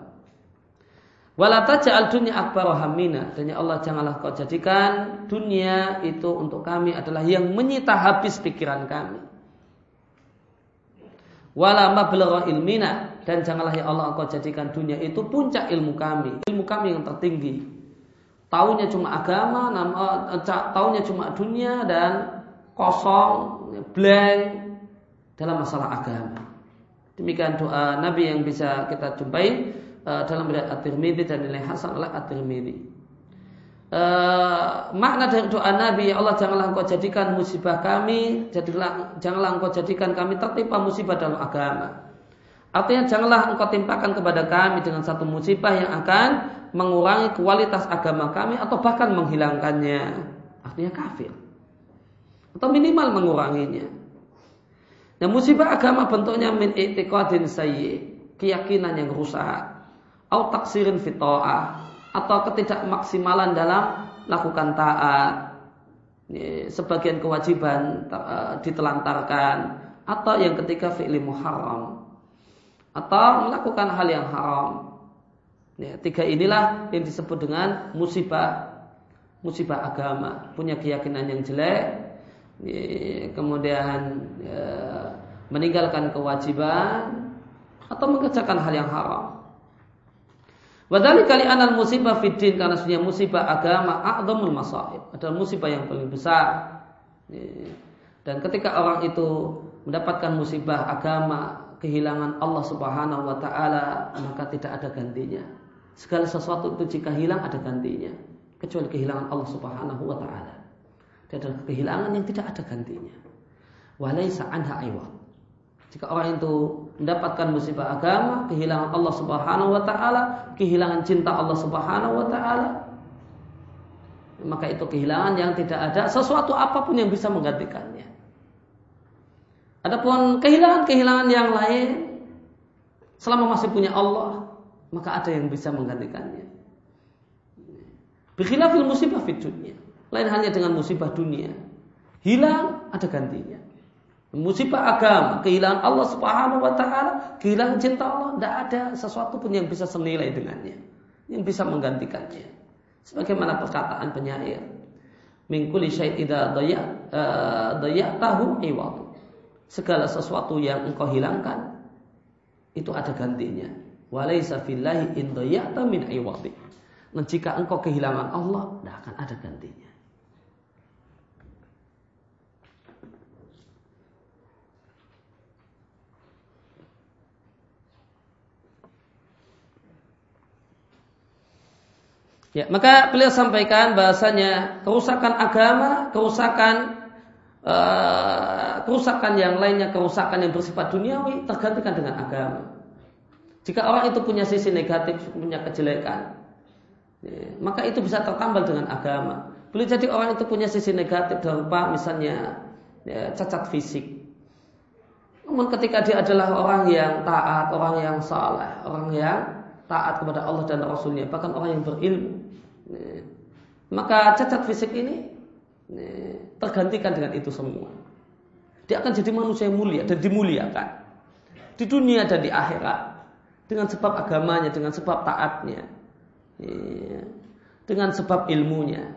Wala taj'al dunya akbar hamina dan ya Allah janganlah kau jadikan dunia itu untuk kami adalah yang menyita habis pikiran kami wala ilmina dan janganlah ya Allah engkau jadikan dunia itu puncak ilmu kami, ilmu kami yang tertinggi. Taunya cuma agama, nama, eh, taunya cuma dunia dan kosong, blank dalam masalah agama. Demikian doa Nabi yang bisa kita jumpai uh, dalam riwayat At-Tirmidzi dan nilai hasan oleh At-Tirmidzi. Uh, makna dari doa Nabi ya Allah janganlah engkau jadikan musibah kami jadilah janganlah engkau jadikan kami tertimpa musibah dalam agama artinya janganlah engkau timpakan kepada kami dengan satu musibah yang akan mengurangi kualitas agama kami atau bahkan menghilangkannya. Artinya kafir. Atau minimal menguranginya. Nah musibah agama bentuknya min i'tiqadin sayyi keyakinan yang rusak atau taksirin fitoah atau ketidakmaksimalan dalam lakukan taat. Sebagian kewajiban eh, ditelantarkan. Atau yang ketiga fi'li muharram atau melakukan hal yang haram. Ya, tiga inilah yang disebut dengan musibah musibah agama. Punya keyakinan yang jelek ya, kemudian ya, meninggalkan kewajiban atau mengerjakan hal yang haram. Wadali kali anal musibah fiddin karena sebenarnya musibah agama a'zamul masaib. Adalah musibah yang paling besar. Dan ketika orang itu mendapatkan musibah agama, kehilangan Allah Subhanahu wa taala, maka tidak ada gantinya. Segala sesuatu itu jika hilang ada gantinya, kecuali kehilangan Allah Subhanahu wa taala. Dia adalah kehilangan yang tidak ada gantinya. Walaisa anha iwad. Jika orang itu mendapatkan musibah agama, kehilangan Allah Subhanahu wa taala, kehilangan cinta Allah Subhanahu wa taala, maka itu kehilangan yang tidak ada sesuatu apa pun yang bisa menggantikannya. Adapun kehilangan-kehilangan yang lain selama masih punya Allah, maka ada yang bisa menggantikannya. Bikhilafil musibah dunia. Lain halnya dengan musibah dunia. Hilang, ada gantinya. Musibah agama, kehilangan Allah Subhanahu wa taala, kehilangan cinta Allah, tidak ada sesuatu pun yang bisa senilai dengannya, yang bisa menggantikannya. Sebagaimana perkataan penyair, "Min syait idza daya tahu iwadu." Segala sesuatu yang engkau hilangkan itu ada gantinya. Walaysa fillahi in min iwadi. Dan jika engkau kehilangan Allah, tidak akan ada gantinya. Ya, maka beliau sampaikan bahasanya kerusakan agama, kerusakan uh, kerusakan yang lainnya, kerusakan yang bersifat duniawi tergantikan dengan agama. Jika orang itu punya sisi negatif, punya kejelekan, ya, maka itu bisa tertambal dengan agama. Boleh jadi orang itu punya sisi negatif apa misalnya ya, cacat fisik. Namun ketika dia adalah orang yang taat, orang yang saleh, orang yang taat kepada Allah dan Rasulnya, bahkan orang yang berilmu, maka cacat fisik ini tergantikan dengan itu semua. Dia akan jadi manusia yang mulia dan dimuliakan di dunia dan di akhirat dengan sebab agamanya, dengan sebab taatnya, dengan sebab ilmunya.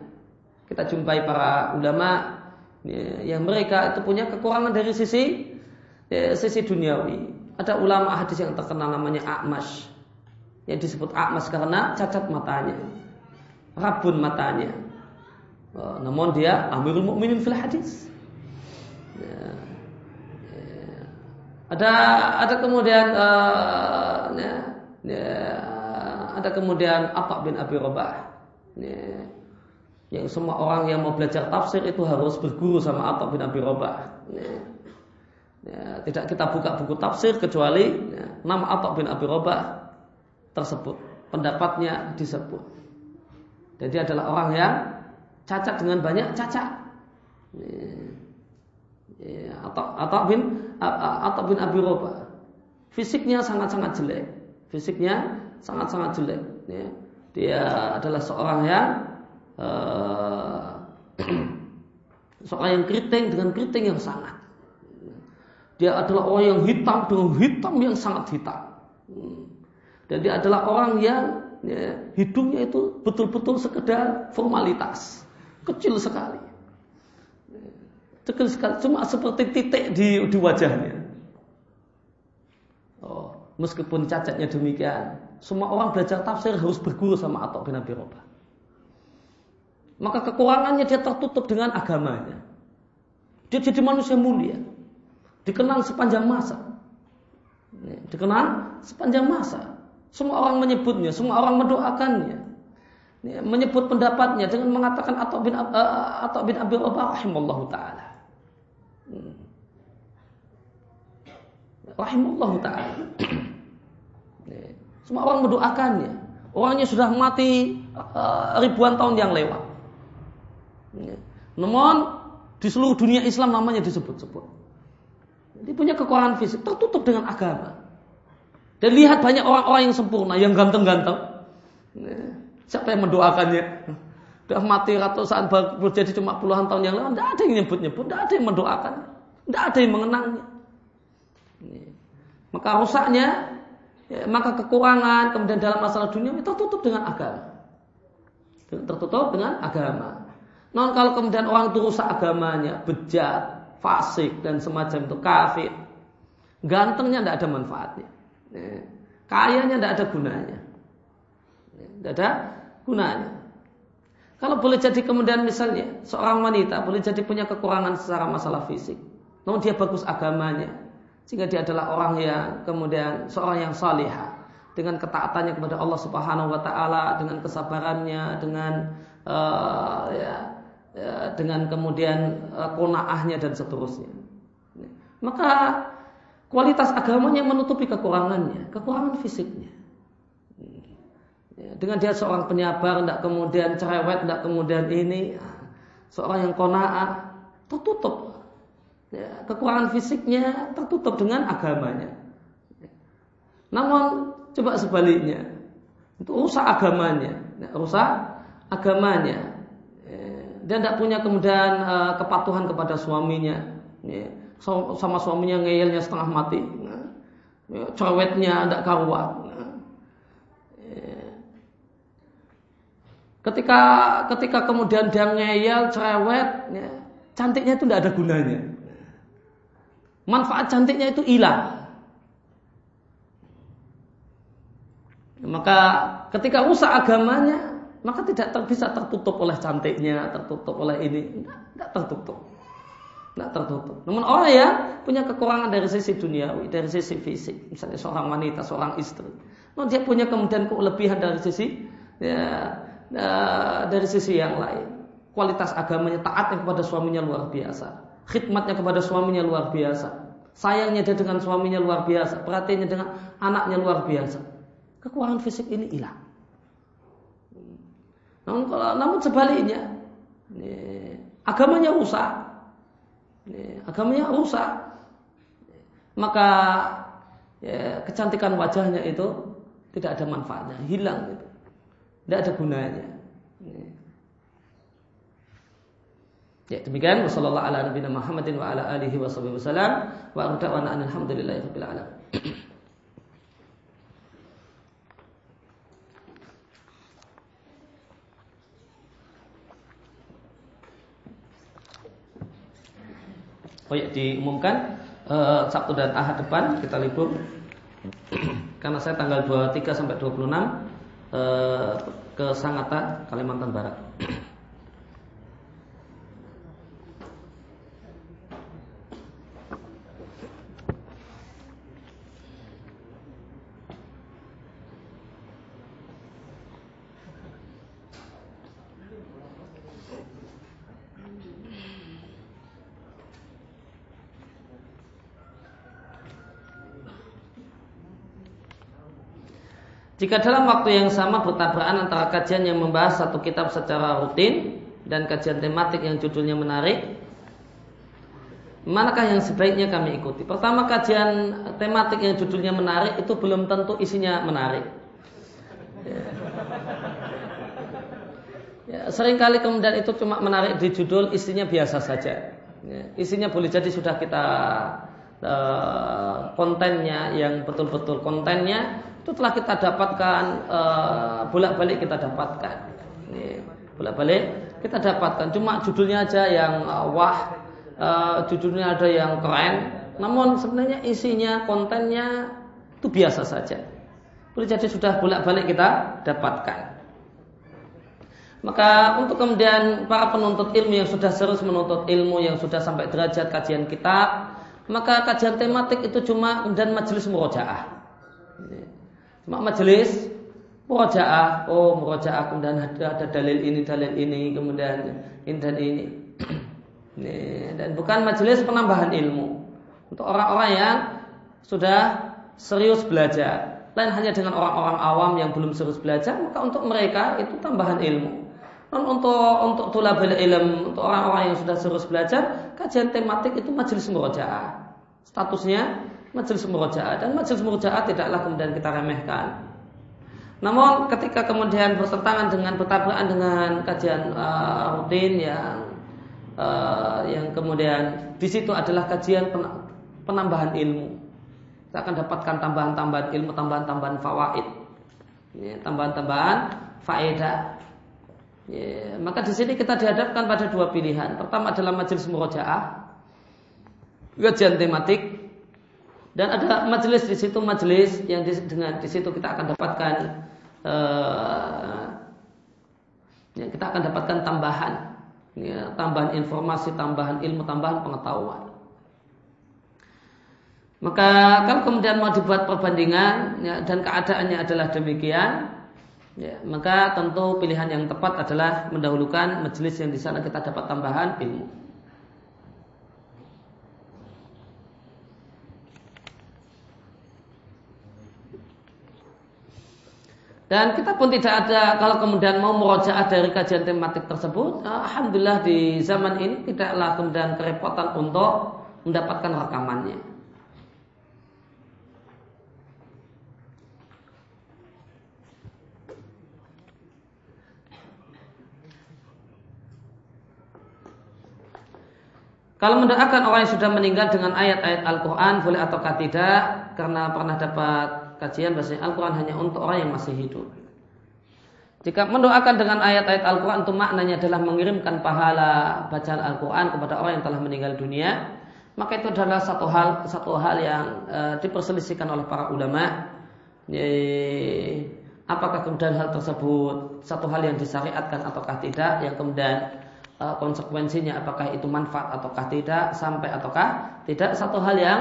Kita jumpai para ulama yang mereka itu punya kekurangan dari sisi sisi duniawi. Ada ulama hadis yang terkenal namanya Akmas yang disebut Akmas karena cacat matanya rabun matanya. Oh, namun dia Amirul Mukminin fil hadis. Ya. Ya. Ada ada kemudian uh, ya, ya, ada kemudian Atta bin Abi Rabah. Ya, yang semua orang yang mau belajar tafsir itu harus berguru sama Atta bin Abi Rabah. Ya, ya, tidak kita buka buku tafsir kecuali ya, nama Atta bin Abi Rabah tersebut, pendapatnya disebut. Jadi adalah orang yang cacat dengan banyak cacat. Atau atau bin atau bin Abi Roba. Fisiknya sangat-sangat jelek. Fisiknya sangat-sangat jelek. Dia adalah seorang yang uh, [CLEARS THROAT] seorang yang keriting dengan keriting yang sangat. Dia adalah orang yang hitam dengan hitam yang sangat hitam. Dan dia adalah orang yang ya, hidungnya itu betul-betul sekedar formalitas, kecil sekali, kecil sekali, cuma seperti titik di, di wajahnya. Oh, meskipun cacatnya demikian, semua orang belajar tafsir harus berguru sama Atok bin Abi Robah. Maka kekurangannya dia tertutup dengan agamanya. Dia jadi manusia mulia. Dikenal sepanjang masa. Dikenal sepanjang masa. Semua orang menyebutnya, semua orang mendoakannya. Ya, menyebut pendapatnya dengan mengatakan atau bin uh, atau bin Abi Rabah rahimallahu taala. Hmm. Rahimallahu taala. Ya, semua orang mendoakannya. Orangnya sudah mati uh, ribuan tahun yang lewat. Ya. Namun di seluruh dunia Islam namanya disebut-sebut. Dia punya kekurangan fisik, tertutup dengan agama. Dan lihat banyak orang-orang yang sempurna, yang ganteng-ganteng. Siapa yang mendoakannya? Sudah mati ratusan berjadi cuma puluhan tahun yang lalu, tidak ada yang nyebut-nyebut, tidak ada yang mendoakan, tidak ada yang mengenangnya. Maka rusaknya, ya, maka kekurangan, kemudian dalam masalah dunia itu tertutup dengan agama. Tertutup dengan agama. Non kalau kemudian orang itu rusak agamanya, bejat, fasik dan semacam itu kafir, gantengnya tidak ada manfaatnya. Ya. Kayanya tidak ada gunanya. Tidak ya, ada gunanya. Kalau boleh jadi kemudian misalnya seorang wanita boleh jadi punya kekurangan secara masalah fisik, namun dia bagus agamanya, sehingga dia adalah orang yang kemudian seorang yang salihah dengan ketaatannya kepada Allah Subhanahu Wa Taala, dengan kesabarannya, dengan uh, ya, dengan kemudian uh, konaahnya dan seterusnya. Maka kualitas agamanya menutupi kekurangannya, kekurangan fisiknya. Ya, dengan dia seorang penyabar, tidak kemudian cerewet, tidak kemudian ini, seorang yang kona'ah, tertutup. Ya, kekurangan fisiknya tertutup dengan agamanya. Namun coba sebaliknya, itu rusak agamanya, ya, rusak agamanya. Ya, dia tidak punya kemudian uh, kepatuhan kepada suaminya. Ya. Sama suaminya ngeyelnya setengah mati. Nah, ya, cerewetnya tidak karuan. Nah, ya. Ketika ketika kemudian dia ngeyel, cerewet, ya, cantiknya itu tidak ada gunanya. Manfaat cantiknya itu hilang. Maka ketika rusak agamanya, maka tidak ter, bisa tertutup oleh cantiknya, tertutup oleh ini, tidak tertutup. Tidak tertutup. Namun orang yang punya kekurangan dari sisi duniawi, dari sisi fisik, misalnya seorang wanita, seorang istri, namun dia punya kemudian kelebihan dari sisi ya, ya, dari sisi yang lain. Kualitas agamanya taatnya kepada suaminya luar biasa, khidmatnya kepada suaminya luar biasa, sayangnya dia dengan suaminya luar biasa, perhatiannya dengan anaknya luar biasa. Kekurangan fisik ini hilang. Namun, kalau, namun sebaliknya, agamanya rusak, agamanya rusak, maka ya, kecantikan wajahnya itu tidak ada manfaatnya, hilang gitu. Tidak ada gunanya. Ya demikian wasallallahu ala nabiyina wa ala. [CLEARS THROAT] Oh ya, diumumkan uh, Sabtu dan Ahad depan kita libur [CLEARS THROAT] karena saya tanggal 23 sampai 26 uh, eh, ke Sangatta, Kalimantan Barat. [CLEARS THROAT] Jika dalam waktu yang sama bertabrakan antara kajian yang membahas satu kitab secara rutin dan kajian tematik yang judulnya menarik, manakah yang sebaiknya kami ikuti? Pertama kajian tematik yang judulnya menarik itu belum tentu isinya menarik. Ya. Ya, sering kali kemudian itu cuma menarik di judul, isinya biasa saja. Ya, isinya boleh jadi sudah kita uh, kontennya yang betul-betul kontennya itu telah kita dapatkan uh, bolak-balik kita dapatkan. bolak-balik kita dapatkan. Cuma judulnya aja yang uh, wah, uh, judulnya ada yang keren. Namun sebenarnya isinya, kontennya itu biasa saja. Boleh jadi sudah bolak-balik kita dapatkan. Maka untuk kemudian para penuntut ilmu yang sudah serius menuntut ilmu yang sudah sampai derajat kajian kitab, maka kajian tematik itu cuma dan majelis murojaah. Majelis murojaah, oh murojaah kemudian ada, ada dalil ini, dalil ini, kemudian ini dan ini. [CLEARS THROAT] dan bukan majelis penambahan ilmu untuk orang-orang yang sudah serius belajar. Lain hanya dengan orang-orang awam yang belum serius belajar, maka untuk mereka itu tambahan ilmu. Dan untuk untuk tulabel ilm, untuk orang-orang yang sudah serius belajar, kajian tematik itu majelis murojaah. Statusnya majelis murojaah dan majelis murojaah tidaklah kemudian kita remehkan. Namun ketika kemudian bertentangan dengan bertabrakan dengan kajian uh, rutin yang uh, yang kemudian di situ adalah kajian penambahan ilmu. Kita akan dapatkan tambahan-tambahan ilmu, tambahan-tambahan fawaid, tambahan-tambahan faedah. Ya, maka di sini kita dihadapkan pada dua pilihan. Pertama adalah majelis murojaah, kajian tematik dan ada majelis di situ majelis yang di, dengan di situ kita akan dapatkan uh, ya, kita akan dapatkan tambahan ya, tambahan informasi tambahan ilmu tambahan pengetahuan. Maka kalau kemudian mau dibuat perbandingan ya, dan keadaannya adalah demikian ya, maka tentu pilihan yang tepat adalah mendahulukan majelis yang di sana kita dapat tambahan ilmu Dan kita pun tidak ada kalau kemudian mau merojaah dari kajian tematik tersebut, alhamdulillah di zaman ini tidaklah kemudian kerepotan untuk mendapatkan rekamannya. Kalau mendoakan orang yang sudah meninggal dengan ayat-ayat Al-Quran boleh ataukah tidak? Karena pernah dapat kajian bahasanya Al-Quran hanya untuk orang yang masih hidup. Jika mendoakan dengan ayat-ayat Al-Quran itu maknanya adalah mengirimkan pahala bacaan Al-Quran kepada orang yang telah meninggal dunia, maka itu adalah satu hal satu hal yang e, diperselisihkan oleh para ulama. E, apakah kemudian hal tersebut satu hal yang disyariatkan ataukah tidak? Yang kemudian e, konsekuensinya apakah itu manfaat ataukah tidak? Sampai ataukah tidak? Satu hal yang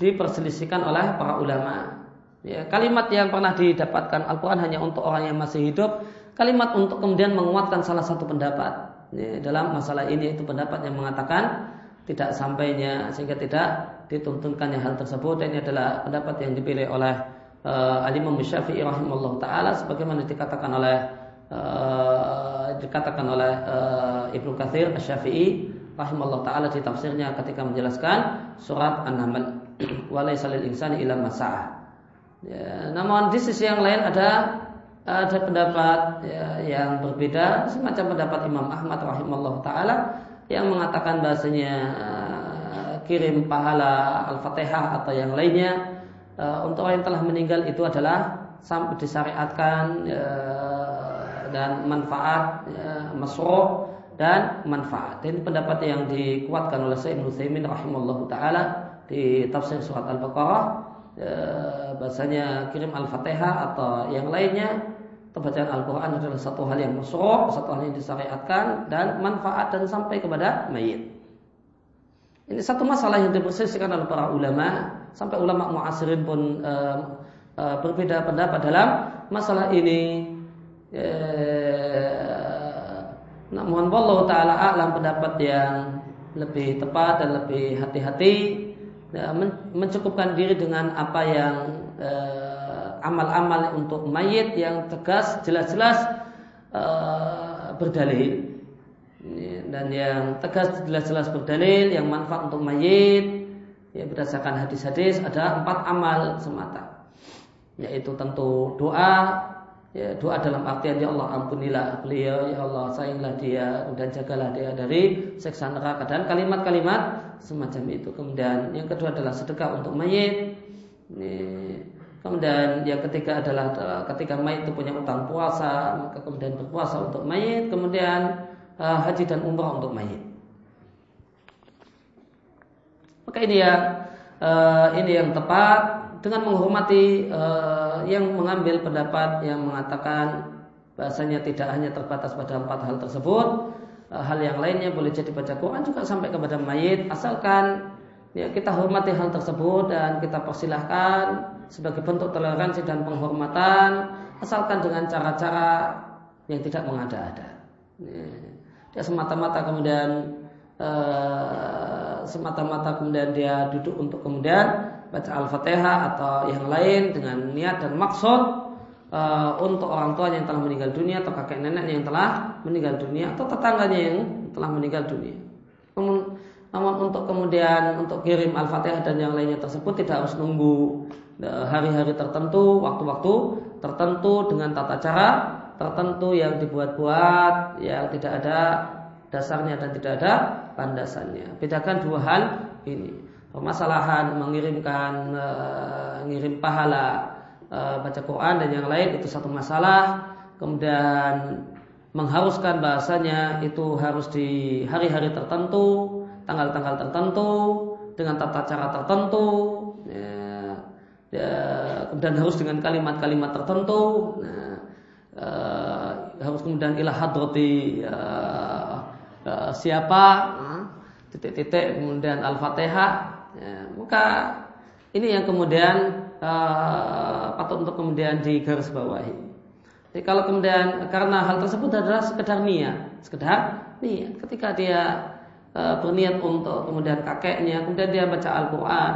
diperselisihkan oleh para ulama. Ya, kalimat yang pernah didapatkan Al-Quran hanya untuk orang yang masih hidup. Kalimat untuk kemudian menguatkan salah satu pendapat. Ya, dalam masalah ini itu pendapat yang mengatakan tidak sampainya sehingga tidak dituntunkannya hal tersebut. Dan ini adalah pendapat yang dipilih oleh uh, Al-Imam Syafi'i rahimahullah taala sebagaimana dikatakan oleh uh, dikatakan oleh uh, Ibnu Katsir Asy-Syafi'i rahimahullah taala di tafsirnya ketika menjelaskan surat An-Naml [CLEARS THROAT] walaysa lil insani illa masa'ah Ya, namun di sisi yang lain ada ada pendapat ya, yang berbeda semacam pendapat Imam Ahmad rahimahullah taala yang mengatakan bahasanya uh, kirim pahala al-fatihah atau yang lainnya uh, untuk orang yang telah meninggal itu adalah sampai disyariatkan uh, dan manfaat ya, masroh dan manfaat. Ini pendapat yang dikuatkan oleh Sayyid Ibnu rahimahullah taala di tafsir surat Al-Baqarah bahasanya kirim Al-Fatihah atau yang lainnya pembacaan Al-Quran adalah satu hal yang masuk, satu hal yang disyariatkan dan manfaat dan sampai kepada mayit. Ini satu masalah yang diperselisihkan oleh para ulama, sampai ulama muasirin pun e, e, berbeda pendapat dalam masalah ini. E, namun Allah Ta'ala alam pendapat yang lebih tepat dan lebih hati-hati mencukupkan diri dengan apa yang eh, amal-amal untuk mayit yang tegas jelas-jelas uh, berdalil. Dan yang tegas jelas-jelas berdalil yang manfaat untuk mayit ya berdasarkan hadis-hadis ada empat amal semata. Yaitu tentu doa ya doa dalam artian ya Allah ampunilah beliau ya Allah sayanglah dia dan jagalah dia dari seksa neraka dan kalimat-kalimat semacam itu. Kemudian yang kedua adalah sedekah untuk mayit. Kemudian yang ketiga adalah ketika mayit itu punya utang puasa, maka kemudian berpuasa untuk mayit. Kemudian uh, haji dan umrah untuk mayit. Maka ini uh, ini yang tepat dengan menghormati uh, yang mengambil pendapat yang mengatakan bahasanya tidak hanya terbatas pada empat hal tersebut, Eh, hal yang lainnya boleh jadi baca Quran juga sampai kepada mayit asalkan ya kita hormati hal tersebut dan kita persilahkan sebagai bentuk toleransi dan penghormatan asalkan dengan cara-cara yang tidak mengada-ada. Ya, dia semata-mata kemudian uh, semata-mata kemudian dia duduk untuk kemudian baca al-fatihah atau yang lain dengan niat dan maksud uh, untuk orang tua yang telah meninggal dunia atau kakek nenek yang telah meninggal dunia atau tetangganya yang telah meninggal dunia. Namun, namun untuk kemudian untuk kirim al-fatihah dan yang lainnya tersebut tidak harus nunggu eh, hari-hari tertentu, waktu-waktu tertentu dengan tata cara tertentu yang dibuat-buat, yang tidak ada dasarnya dan tidak ada landasannya. Bedakan dua hal ini. Permasalahan mengirimkan uh, ngirim pahala e, baca Quran dan yang lain itu satu masalah. Kemudian mengharuskan bahasanya itu harus di hari-hari tertentu, tanggal-tanggal tertentu, dengan tata cara tertentu, ya, ya, kemudian harus dengan kalimat-kalimat tertentu, nah, e, harus kemudian ilah hadrati siapa, titik-titik, kemudian al-fatihah, ya, maka ini yang kemudian uh, patut untuk kemudian digarisbawahi. Jadi kalau kemudian karena hal tersebut adalah sekedar niat, sekedar niat. Ketika dia uh, berniat untuk kemudian kakeknya, kemudian dia baca Al-Quran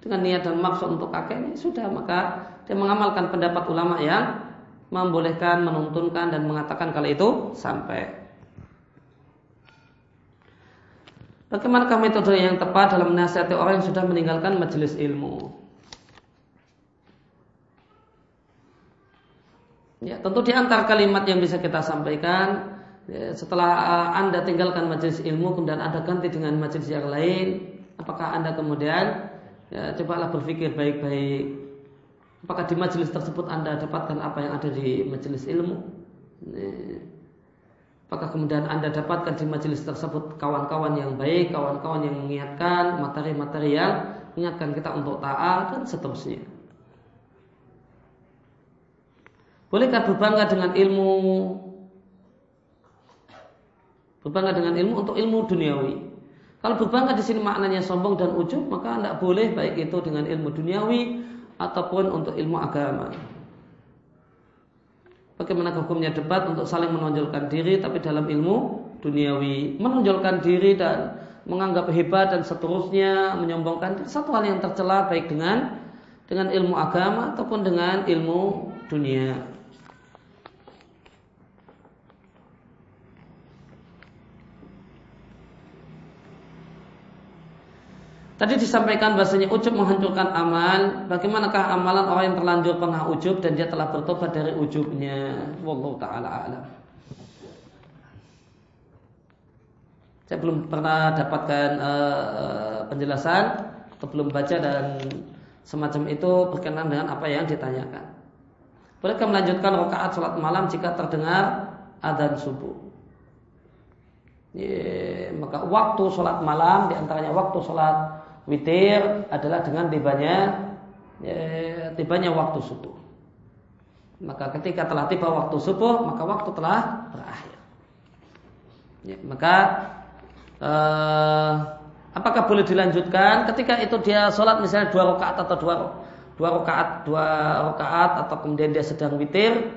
dengan niat dan maksud untuk kakeknya, sudah maka dia mengamalkan pendapat ulama yang membolehkan, menuntunkan dan mengatakan kalau itu sampai. Bagaimanakah metode yang tepat dalam menasihati orang yang sudah meninggalkan majelis ilmu? Ya, tentu di antara kalimat yang bisa kita sampaikan Ya, setelah uh, anda tinggalkan majelis ilmu kemudian anda ganti dengan majelis yang lain, apakah anda kemudian ya, cobalah berpikir baik-baik, apakah di majelis tersebut anda dapatkan apa yang ada di majelis ilmu? Ya. Apakah kemudian Anda dapatkan di majelis tersebut kawan-kawan yang baik, kawan-kawan yang mengingatkan materi-materi yang mengingatkan kita untuk taat dan seterusnya. Bolehkah berbangga dengan ilmu berbangga dengan ilmu untuk ilmu duniawi? Kalau berbangga di sini maknanya sombong dan ujub, maka tidak boleh baik itu dengan ilmu duniawi ataupun untuk ilmu agama. Bagaimana hukumnya debat untuk saling menonjolkan diri tapi dalam ilmu duniawi. Menonjolkan diri dan menganggap hebat dan seterusnya menyombongkan diri satu hal yang tercela baik dengan dengan ilmu agama ataupun dengan ilmu dunia. Tadi disampaikan bahasanya ujub menghancurkan amal. Bagaimanakah amalan orang yang terlanjur pernah ujub dan dia telah bertobat dari ujubnya? Wallahu taala alam. Saya belum pernah dapatkan uh, penjelasan atau belum baca dan semacam itu berkenaan dengan apa yang ditanyakan. Bolehkah melanjutkan rakaat sholat malam jika terdengar adzan subuh? Ya, maka waktu sholat malam di antaranya waktu sholat witir adalah dengan tibanya ya, tibanya waktu subuh. Maka ketika telah tiba waktu subuh, maka waktu telah berakhir. Ya, maka eh, apakah boleh dilanjutkan ketika itu dia sholat misalnya dua rakaat atau dua dua rakaat dua rakaat atau kemudian dia sedang witir,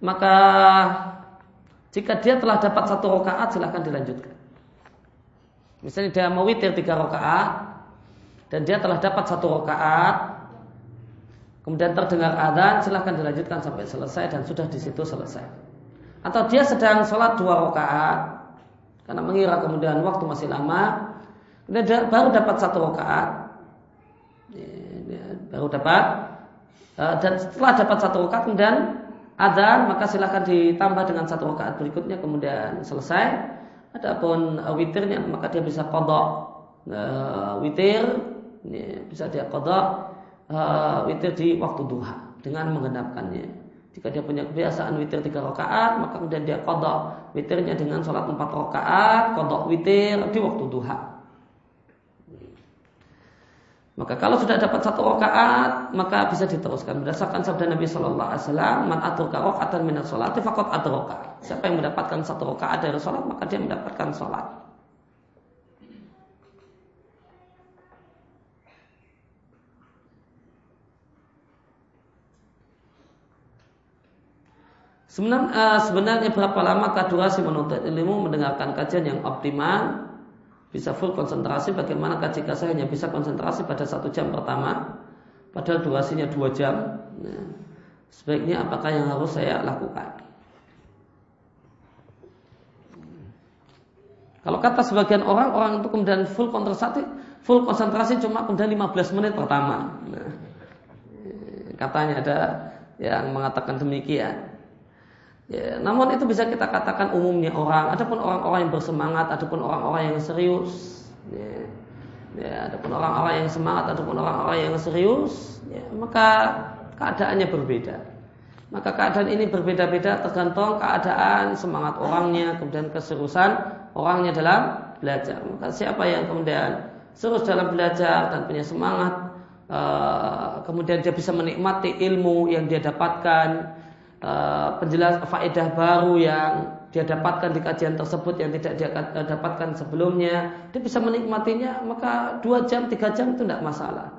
maka jika dia telah dapat satu rakaat silahkan dilanjutkan. Misalnya dia mau witir tiga rakaat, dan dia telah dapat satu rakaat. Kemudian terdengar adzan silahkan dilanjutkan sampai selesai dan sudah di situ selesai. Atau dia sedang sholat dua rakaat karena mengira kemudian waktu masih lama. Kemudian dia baru dapat satu rakaat. Baru dapat. Eh, dan setelah dapat satu rakaat kemudian adzan maka silahkan ditambah dengan satu rakaat berikutnya kemudian selesai. Adapun witirnya maka dia bisa kodok uh, witir ini bisa dia kodok uh, witir di waktu duha dengan menggenapkannya. Jika dia punya kebiasaan witir tiga rakaat, maka kemudian dia kodok witirnya dengan sholat empat rakaat, kodok witir di waktu duha. Maka kalau sudah dapat satu rakaat, maka bisa diteruskan berdasarkan sabda Nabi Shallallahu Alaihi Wasallam, "Man aturka rakaatan minat sholat, fakot aturka." Siapa yang mendapatkan satu rakaat dari sholat, maka dia mendapatkan sholat. Sebenarnya, uh, sebenarnya berapa lama durasi menuntut ilmu mendengarkan kajian yang optimal bisa full konsentrasi bagaimana jika saya hanya bisa konsentrasi pada satu jam pertama padahal durasinya dua jam. Nah, sebaiknya apakah yang harus saya lakukan? Kalau kata sebagian orang orang itu kemudian full konsentrasi full konsentrasi cuma kemudian 15 menit pertama. Nah, katanya ada yang mengatakan demikian Ya, namun itu bisa kita katakan umumnya orang. Adapun orang-orang yang bersemangat, adapun orang-orang yang serius. Ya, ya, adapun orang-orang yang semangat, adapun orang-orang yang serius, ya, maka keadaannya berbeda. Maka keadaan ini berbeda-beda tergantung keadaan semangat orangnya, kemudian keseriusan orangnya dalam belajar. Maka siapa yang kemudian serius dalam belajar dan punya semangat, uh, kemudian dia bisa menikmati ilmu yang dia dapatkan, Eh, penjelas faedah baru yang dia dapatkan di kajian tersebut yang tidak dia eh, dapatkan sebelumnya, dia bisa menikmatinya, maka dua jam, tiga jam itu tidak masalah.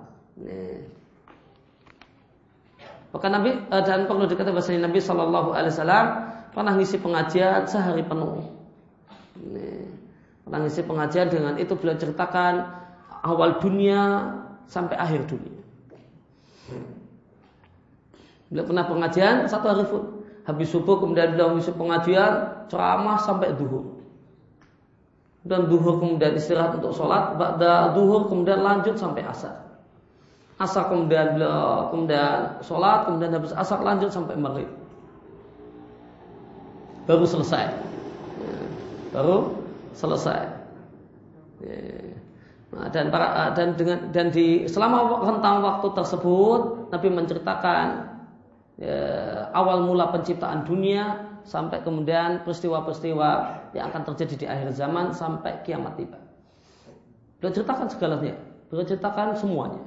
Maka Nabi eh, dan perlu dikatakan bahasa Nabi Shallallahu Alaihi Wasallam pernah ngisi pengajian sehari penuh. Pernah ngisi pengajian dengan itu beliau ceritakan awal dunia sampai akhir dunia. Beliau pernah pengajian satu hari habis subuh kemudian beliau ngisi pengajian ceramah sampai duhur. Dan duhur kemudian istirahat untuk sholat, pada duhur kemudian lanjut sampai asar. Asar kemudian beliau kemudian sholat, kemudian habis asar lanjut sampai maghrib. Baru selesai. baru selesai. Nah, dan para dan dengan dan di selama rentang waktu tersebut Nabi menceritakan ya, awal mula penciptaan dunia sampai kemudian peristiwa-peristiwa yang akan terjadi di akhir zaman sampai kiamat tiba. Beliau ceritakan segalanya, beliau ceritakan semuanya.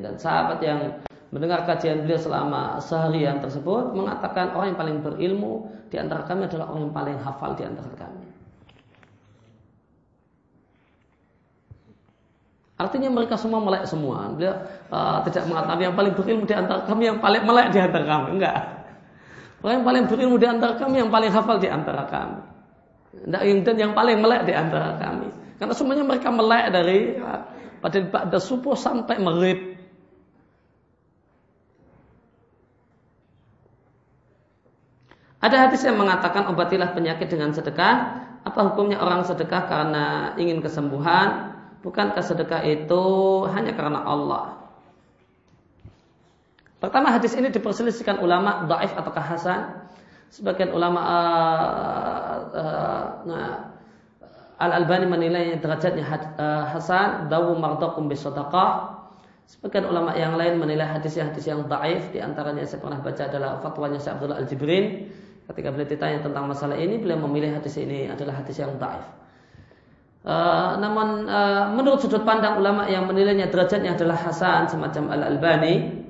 Dan sahabat yang mendengar kajian beliau selama seharian tersebut mengatakan orang yang paling berilmu di antara kami adalah orang yang paling hafal di antara kami. Artinya mereka semua melek semua. Beliau uh, tidak mengatakan yang paling berilmu di antara kami yang paling melek di antara kami. Enggak. Yang paling berilmu di antara kami yang paling hafal di antara kami. Dan yang paling melek di antara kami. Karena semuanya mereka melek dari uh, pada pada subuh sampai maghrib. Ada hadis yang mengatakan obatilah penyakit dengan sedekah. Apa hukumnya orang sedekah karena ingin kesembuhan? Bukankah sedekah itu hanya karena Allah? Pertama hadis ini diperselisihkan ulama daif ataukah hasan. Sebagian ulama uh, uh, nah, Al Albani menilai derajatnya uh, Hasan dawu mardakum bisadaqah. Sebagian ulama yang lain menilai hadis-hadis yang daif di antaranya saya pernah baca adalah fatwanya Syekh Abdullah Al Jibrin ketika beliau ditanya tentang masalah ini beliau memilih hadis ini adalah hadis yang daif. Uh, namun uh, menurut sudut pandang ulama yang menilainya derajatnya adalah Hasan semacam Al Albani,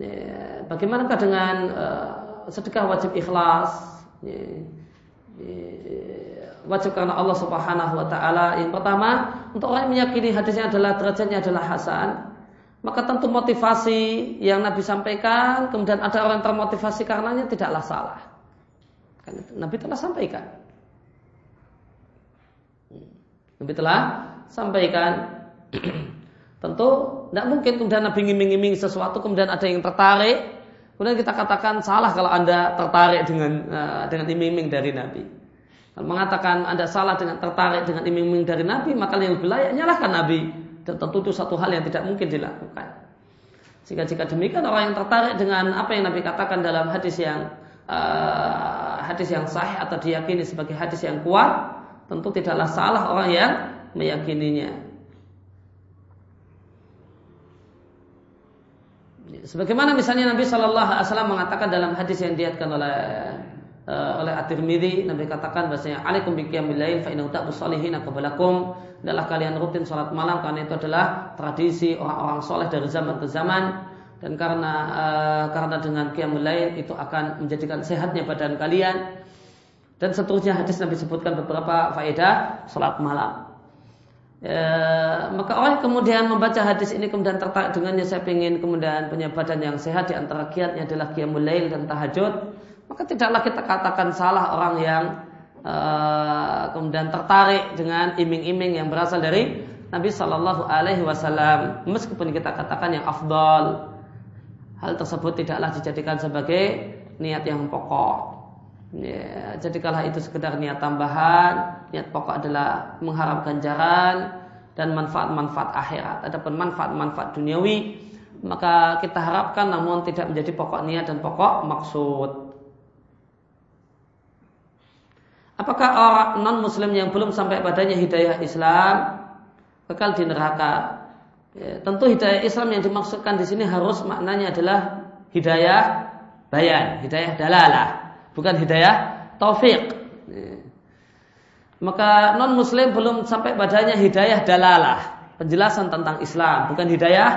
ya, bagaimanakah dengan uh, sedekah wajib ikhlas? Ya, ya, wajib karena Allah Subhanahu wa taala. Yang pertama, untuk orang yang meyakini hadisnya adalah derajatnya adalah hasan, maka tentu motivasi yang Nabi sampaikan, kemudian ada orang termotivasi karenanya tidaklah salah. Kan Nabi telah sampaikan. Nabi telah sampaikan. [CLEARS THROAT] tentu tidak mungkin kemudian Nabi ngiming-ngiming sesuatu kemudian ada yang tertarik, kemudian kita katakan salah kalau anda tertarik dengan uh, dengan iming-iming dari Nabi mengatakan Anda salah dengan tertarik dengan iming-iming dari Nabi, maka yang lebih layak nyalahkan Nabi. Dan tentu itu satu hal yang tidak mungkin dilakukan. Jika jika demikian orang yang tertarik dengan apa yang Nabi katakan dalam hadis yang uh, hadis yang sahih atau diyakini sebagai hadis yang kuat, tentu tidaklah salah orang yang meyakininya. Sebagaimana misalnya Nabi Shallallahu Alaihi Wasallam mengatakan dalam hadis yang diatkan oleh uh, oleh At-Tirmidzi Nabi katakan bahasanya alaikum biqiyamil fa salihin qablakum adalah kalian rutin salat malam karena itu adalah tradisi orang-orang soleh dari zaman ke zaman. Dan karena uh, karena dengan qiyamul itu akan menjadikan sehatnya badan kalian dan seterusnya hadis Nabi sebutkan beberapa faedah salat malam. Ya, maka orang kemudian membaca hadis ini kemudian tertarik dengannya saya ingin kemudian punya badan yang sehat di antara kiatnya adalah qiyamul lail dan tahajud maka tidaklah kita katakan salah orang yang uh, kemudian tertarik dengan iming-iming yang berasal dari Nabi Shallallahu Alaihi Wasallam. Meskipun kita katakan yang afdol, hal tersebut tidaklah dijadikan sebagai niat yang pokok. Ya, jadikanlah itu sekedar niat tambahan. Niat pokok adalah mengharap ganjaran dan manfaat-manfaat akhirat. Adapun manfaat-manfaat duniawi, maka kita harapkan namun tidak menjadi pokok niat dan pokok maksud. Apakah orang non muslim yang belum sampai padanya hidayah Islam kekal di neraka? Ya, tentu hidayah Islam yang dimaksudkan di sini harus maknanya adalah hidayah bayan, hidayah dalalah, bukan hidayah taufik. Maka non muslim belum sampai padanya hidayah dalalah, penjelasan tentang Islam, bukan hidayah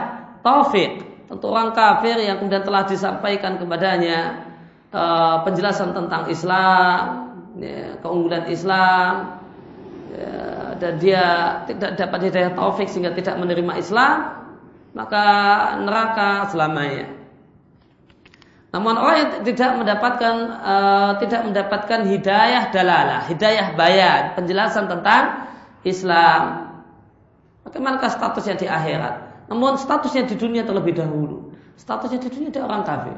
taufik. Tentu orang kafir yang kemudian telah disampaikan kepadanya uh, penjelasan tentang Islam, ya, keunggulan Islam ya, dan dia tidak dapat hidayah taufik sehingga tidak menerima Islam maka neraka selamanya. Namun orang yang tidak mendapatkan uh, tidak mendapatkan hidayah dalalah, hidayah bayan, penjelasan tentang Islam. Bagaimanakah statusnya di akhirat? Namun statusnya di dunia terlebih dahulu. Statusnya di dunia dia orang kafir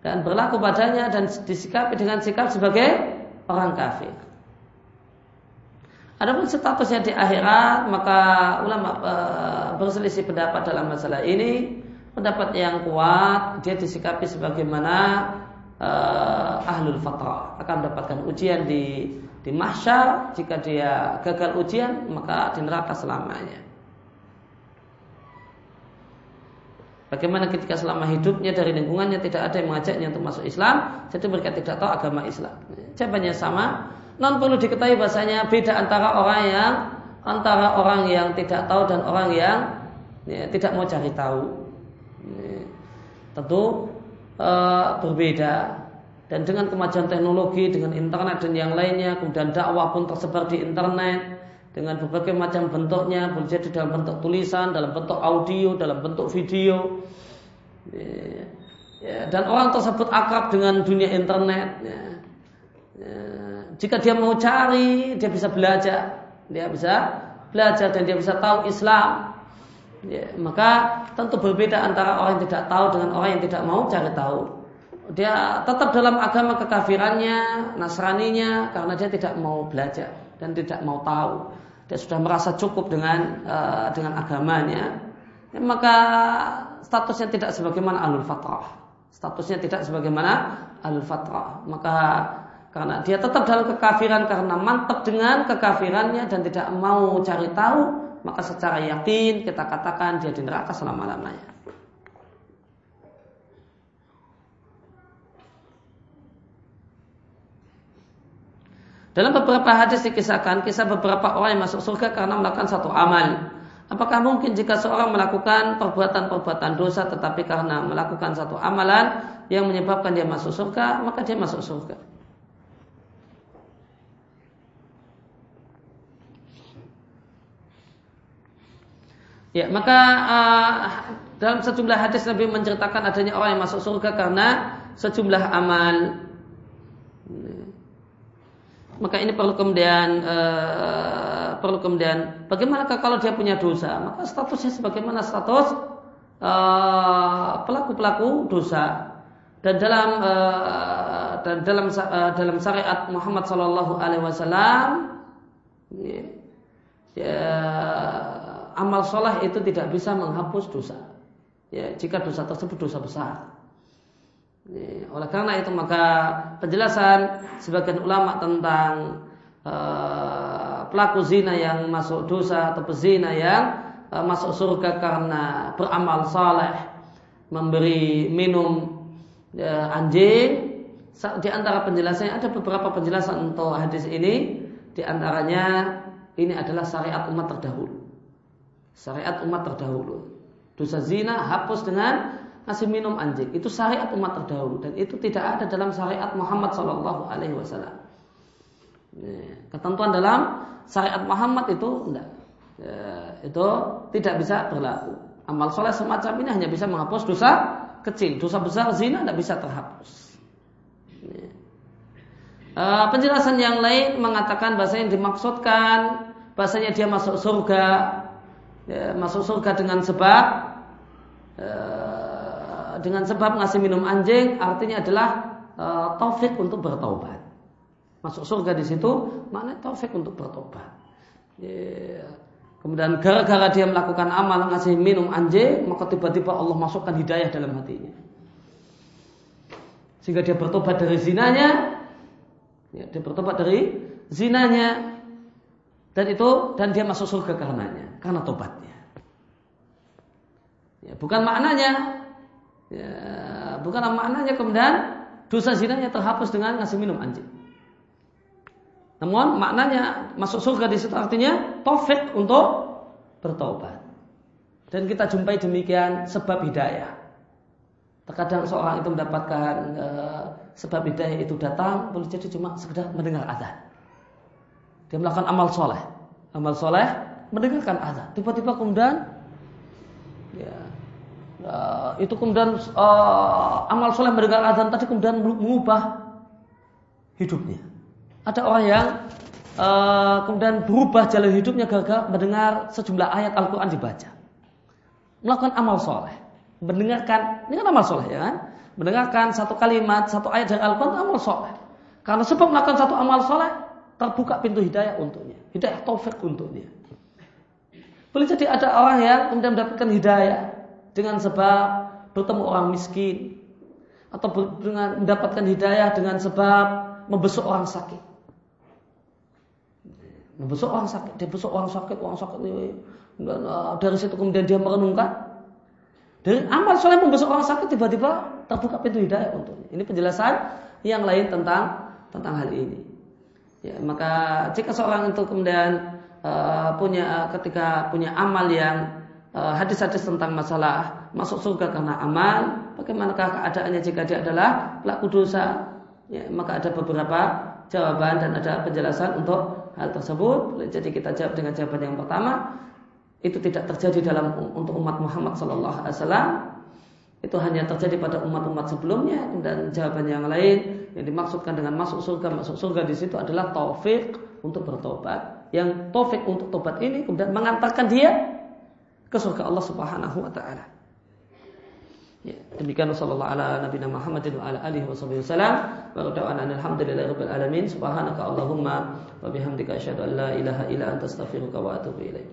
dan berlaku padanya dan disikapi dengan sikap sebagai orang kafir. Adapun statusnya di akhirat, maka ulama e, berselisih pendapat dalam masalah ini. Pendapat yang kuat dia disikapi sebagaimana uh, ahlul fatrah akan mendapatkan ujian di di mahsyar jika dia gagal ujian maka di neraka selamanya. Bagaimana ketika selama hidupnya dari lingkungannya tidak ada yang mengajaknya untuk masuk Islam, jadi mereka tidak tahu agama Islam. Jawabannya sama, non perlu diketahui bahasanya beda antara orang yang antara orang yang tidak tahu dan orang yang ya, tidak mau cari tahu. Tentu e, berbeda dan dengan kemajuan teknologi, dengan internet dan yang lainnya, kemudian dakwah pun tersebar di internet dengan berbagai macam bentuknya, boleh jadi dalam bentuk tulisan, dalam bentuk audio, dalam bentuk video. Ya, ya, dan orang tersebut akrab dengan dunia internet. Ya. Ya, jika dia mau cari, dia bisa belajar, dia bisa belajar dan dia bisa tahu Islam. Ya, maka tentu berbeda antara orang yang tidak tahu dengan orang yang tidak mau cari tahu dia tetap dalam agama kekafirannya, nasraninya karena dia tidak mau belajar dan tidak mau tahu. Dia sudah merasa cukup dengan uh, dengan agamanya. Ya, maka statusnya tidak sebagaimana alul fatrah. Statusnya tidak sebagaimana alul fatrah. Maka karena dia tetap dalam kekafiran karena mantap dengan kekafirannya dan tidak mau cari tahu, maka secara yakin kita katakan dia di neraka selama-lamanya. Dalam beberapa hadis dikisahkan kisah beberapa orang yang masuk surga karena melakukan satu amal. Apakah mungkin jika seorang melakukan perbuatan-perbuatan dosa tetapi karena melakukan satu amalan yang menyebabkan dia masuk surga, maka dia masuk surga? Ya, maka uh, dalam sejumlah hadis Nabi menceritakan adanya orang yang masuk surga karena sejumlah amal. Maka ini perlu kemudian uh, perlu kemudian bagaimana kalau dia punya dosa? Maka statusnya sebagaimana status uh, pelaku-pelaku dosa. Dan dalam uh, dan dalam uh, dalam syariat Muhammad Shallallahu Alaihi Wasallam ya, ya, amal soleh itu tidak bisa menghapus dosa ya jika dosa tersebut dosa besar oleh karena itu maka penjelasan sebagian ulama tentang uh, pelaku zina yang masuk dosa atau pezina yang uh, masuk surga karena beramal saleh, memberi minum uh, anjing. Di antara penjelasannya ada beberapa penjelasan untuk hadis ini. Di antaranya ini adalah syariat umat terdahulu. Syariat umat terdahulu. Dosa zina hapus dengan ngasih minum anjing. Itu syariat umat terdahulu dan itu tidak ada dalam syariat Muhammad Shallallahu Alaihi Wasallam. Ketentuan dalam syariat Muhammad itu enggak. Ya, itu tidak bisa berlaku. Amal soleh semacam ini hanya bisa menghapus dosa kecil, dosa besar zina tidak bisa terhapus. Uh, penjelasan yang lain mengatakan bahasa yang dimaksudkan bahasanya dia masuk surga, ya, masuk surga dengan sebab uh, dengan sebab ngasih minum anjing artinya adalah e, taufik untuk bertobat. Masuk surga di situ maknanya taufik untuk bertobat. Yeah. Kemudian gara-gara dia melakukan amal ngasih minum anjing, maka tiba-tiba Allah masukkan hidayah dalam hatinya. Sehingga dia bertobat dari zinanya, ya, dia bertobat dari zinanya, dan itu dan dia masuk surga karenanya, karena tobatnya. Ya, bukan maknanya Ya, bukan maknanya kemudian dosa zinanya terhapus dengan ngasih minum anjing. Namun maknanya masuk surga di situ artinya taufik untuk bertobat. Dan kita jumpai demikian sebab hidayah. Terkadang seorang itu mendapatkan e, sebab hidayah itu datang boleh jadi cuma sekedar mendengar azan. Dia melakukan amal soleh, amal soleh mendengarkan azan. Tiba-tiba kemudian ya, uh, itu kemudian uh, amal soleh mendengar azan tadi kemudian mengubah hidupnya. Ada orang yang uh, kemudian berubah jalan hidupnya gara-gara mendengar sejumlah ayat Al-Quran dibaca. Melakukan amal soleh. Mendengarkan, ini kan amal soleh ya kan? Mendengarkan satu kalimat, satu ayat dari Al-Quran amal soleh. Karena sebab melakukan satu amal soleh, terbuka pintu hidayah untuknya. Hidayah taufik untuknya. Boleh jadi ada orang yang kemudian mendapatkan hidayah dengan sebab bertemu orang miskin. atau dengan mendapatkan hidayah dengan sebab membesuk orang sakit. Membesuk orang sakit, dia besuk orang sakit, orang sakit. Dan dari situ kemudian dia merenungkan. Dari amal soleh membesuk orang sakit tiba-tiba terbuka pintu hidayah untuknya. Ini penjelasan yang lain tentang tentang hal ini. Ya, maka jika seorang itu kemudian uh, punya ketika punya amal yang hadis-hadis tentang masalah masuk surga karena amal, bagaimanakah keadaannya jika dia adalah pelaku dosa? Ya, maka ada beberapa jawaban dan ada penjelasan untuk hal tersebut. Jadi kita jawab dengan jawaban yang pertama, itu tidak terjadi dalam untuk umat Muhammad Sallallahu Alaihi Wasallam. Itu hanya terjadi pada umat-umat sebelumnya dan jawaban yang lain yang dimaksudkan dengan masuk surga masuk surga di situ adalah taufik untuk bertobat. Yang taufik untuk tobat ini kemudian mengantarkan dia ke surga Allah Subhanahu wa taala. Ya, demikian sallallahu ala nabiyina Muhammadin wa ala alihi wasallam wa da'wana alhamdulillahi alamin subhanaka allahumma wa bihamdika asyhadu an la ilaha illa anta astaghfiruka wa atubu ilaik.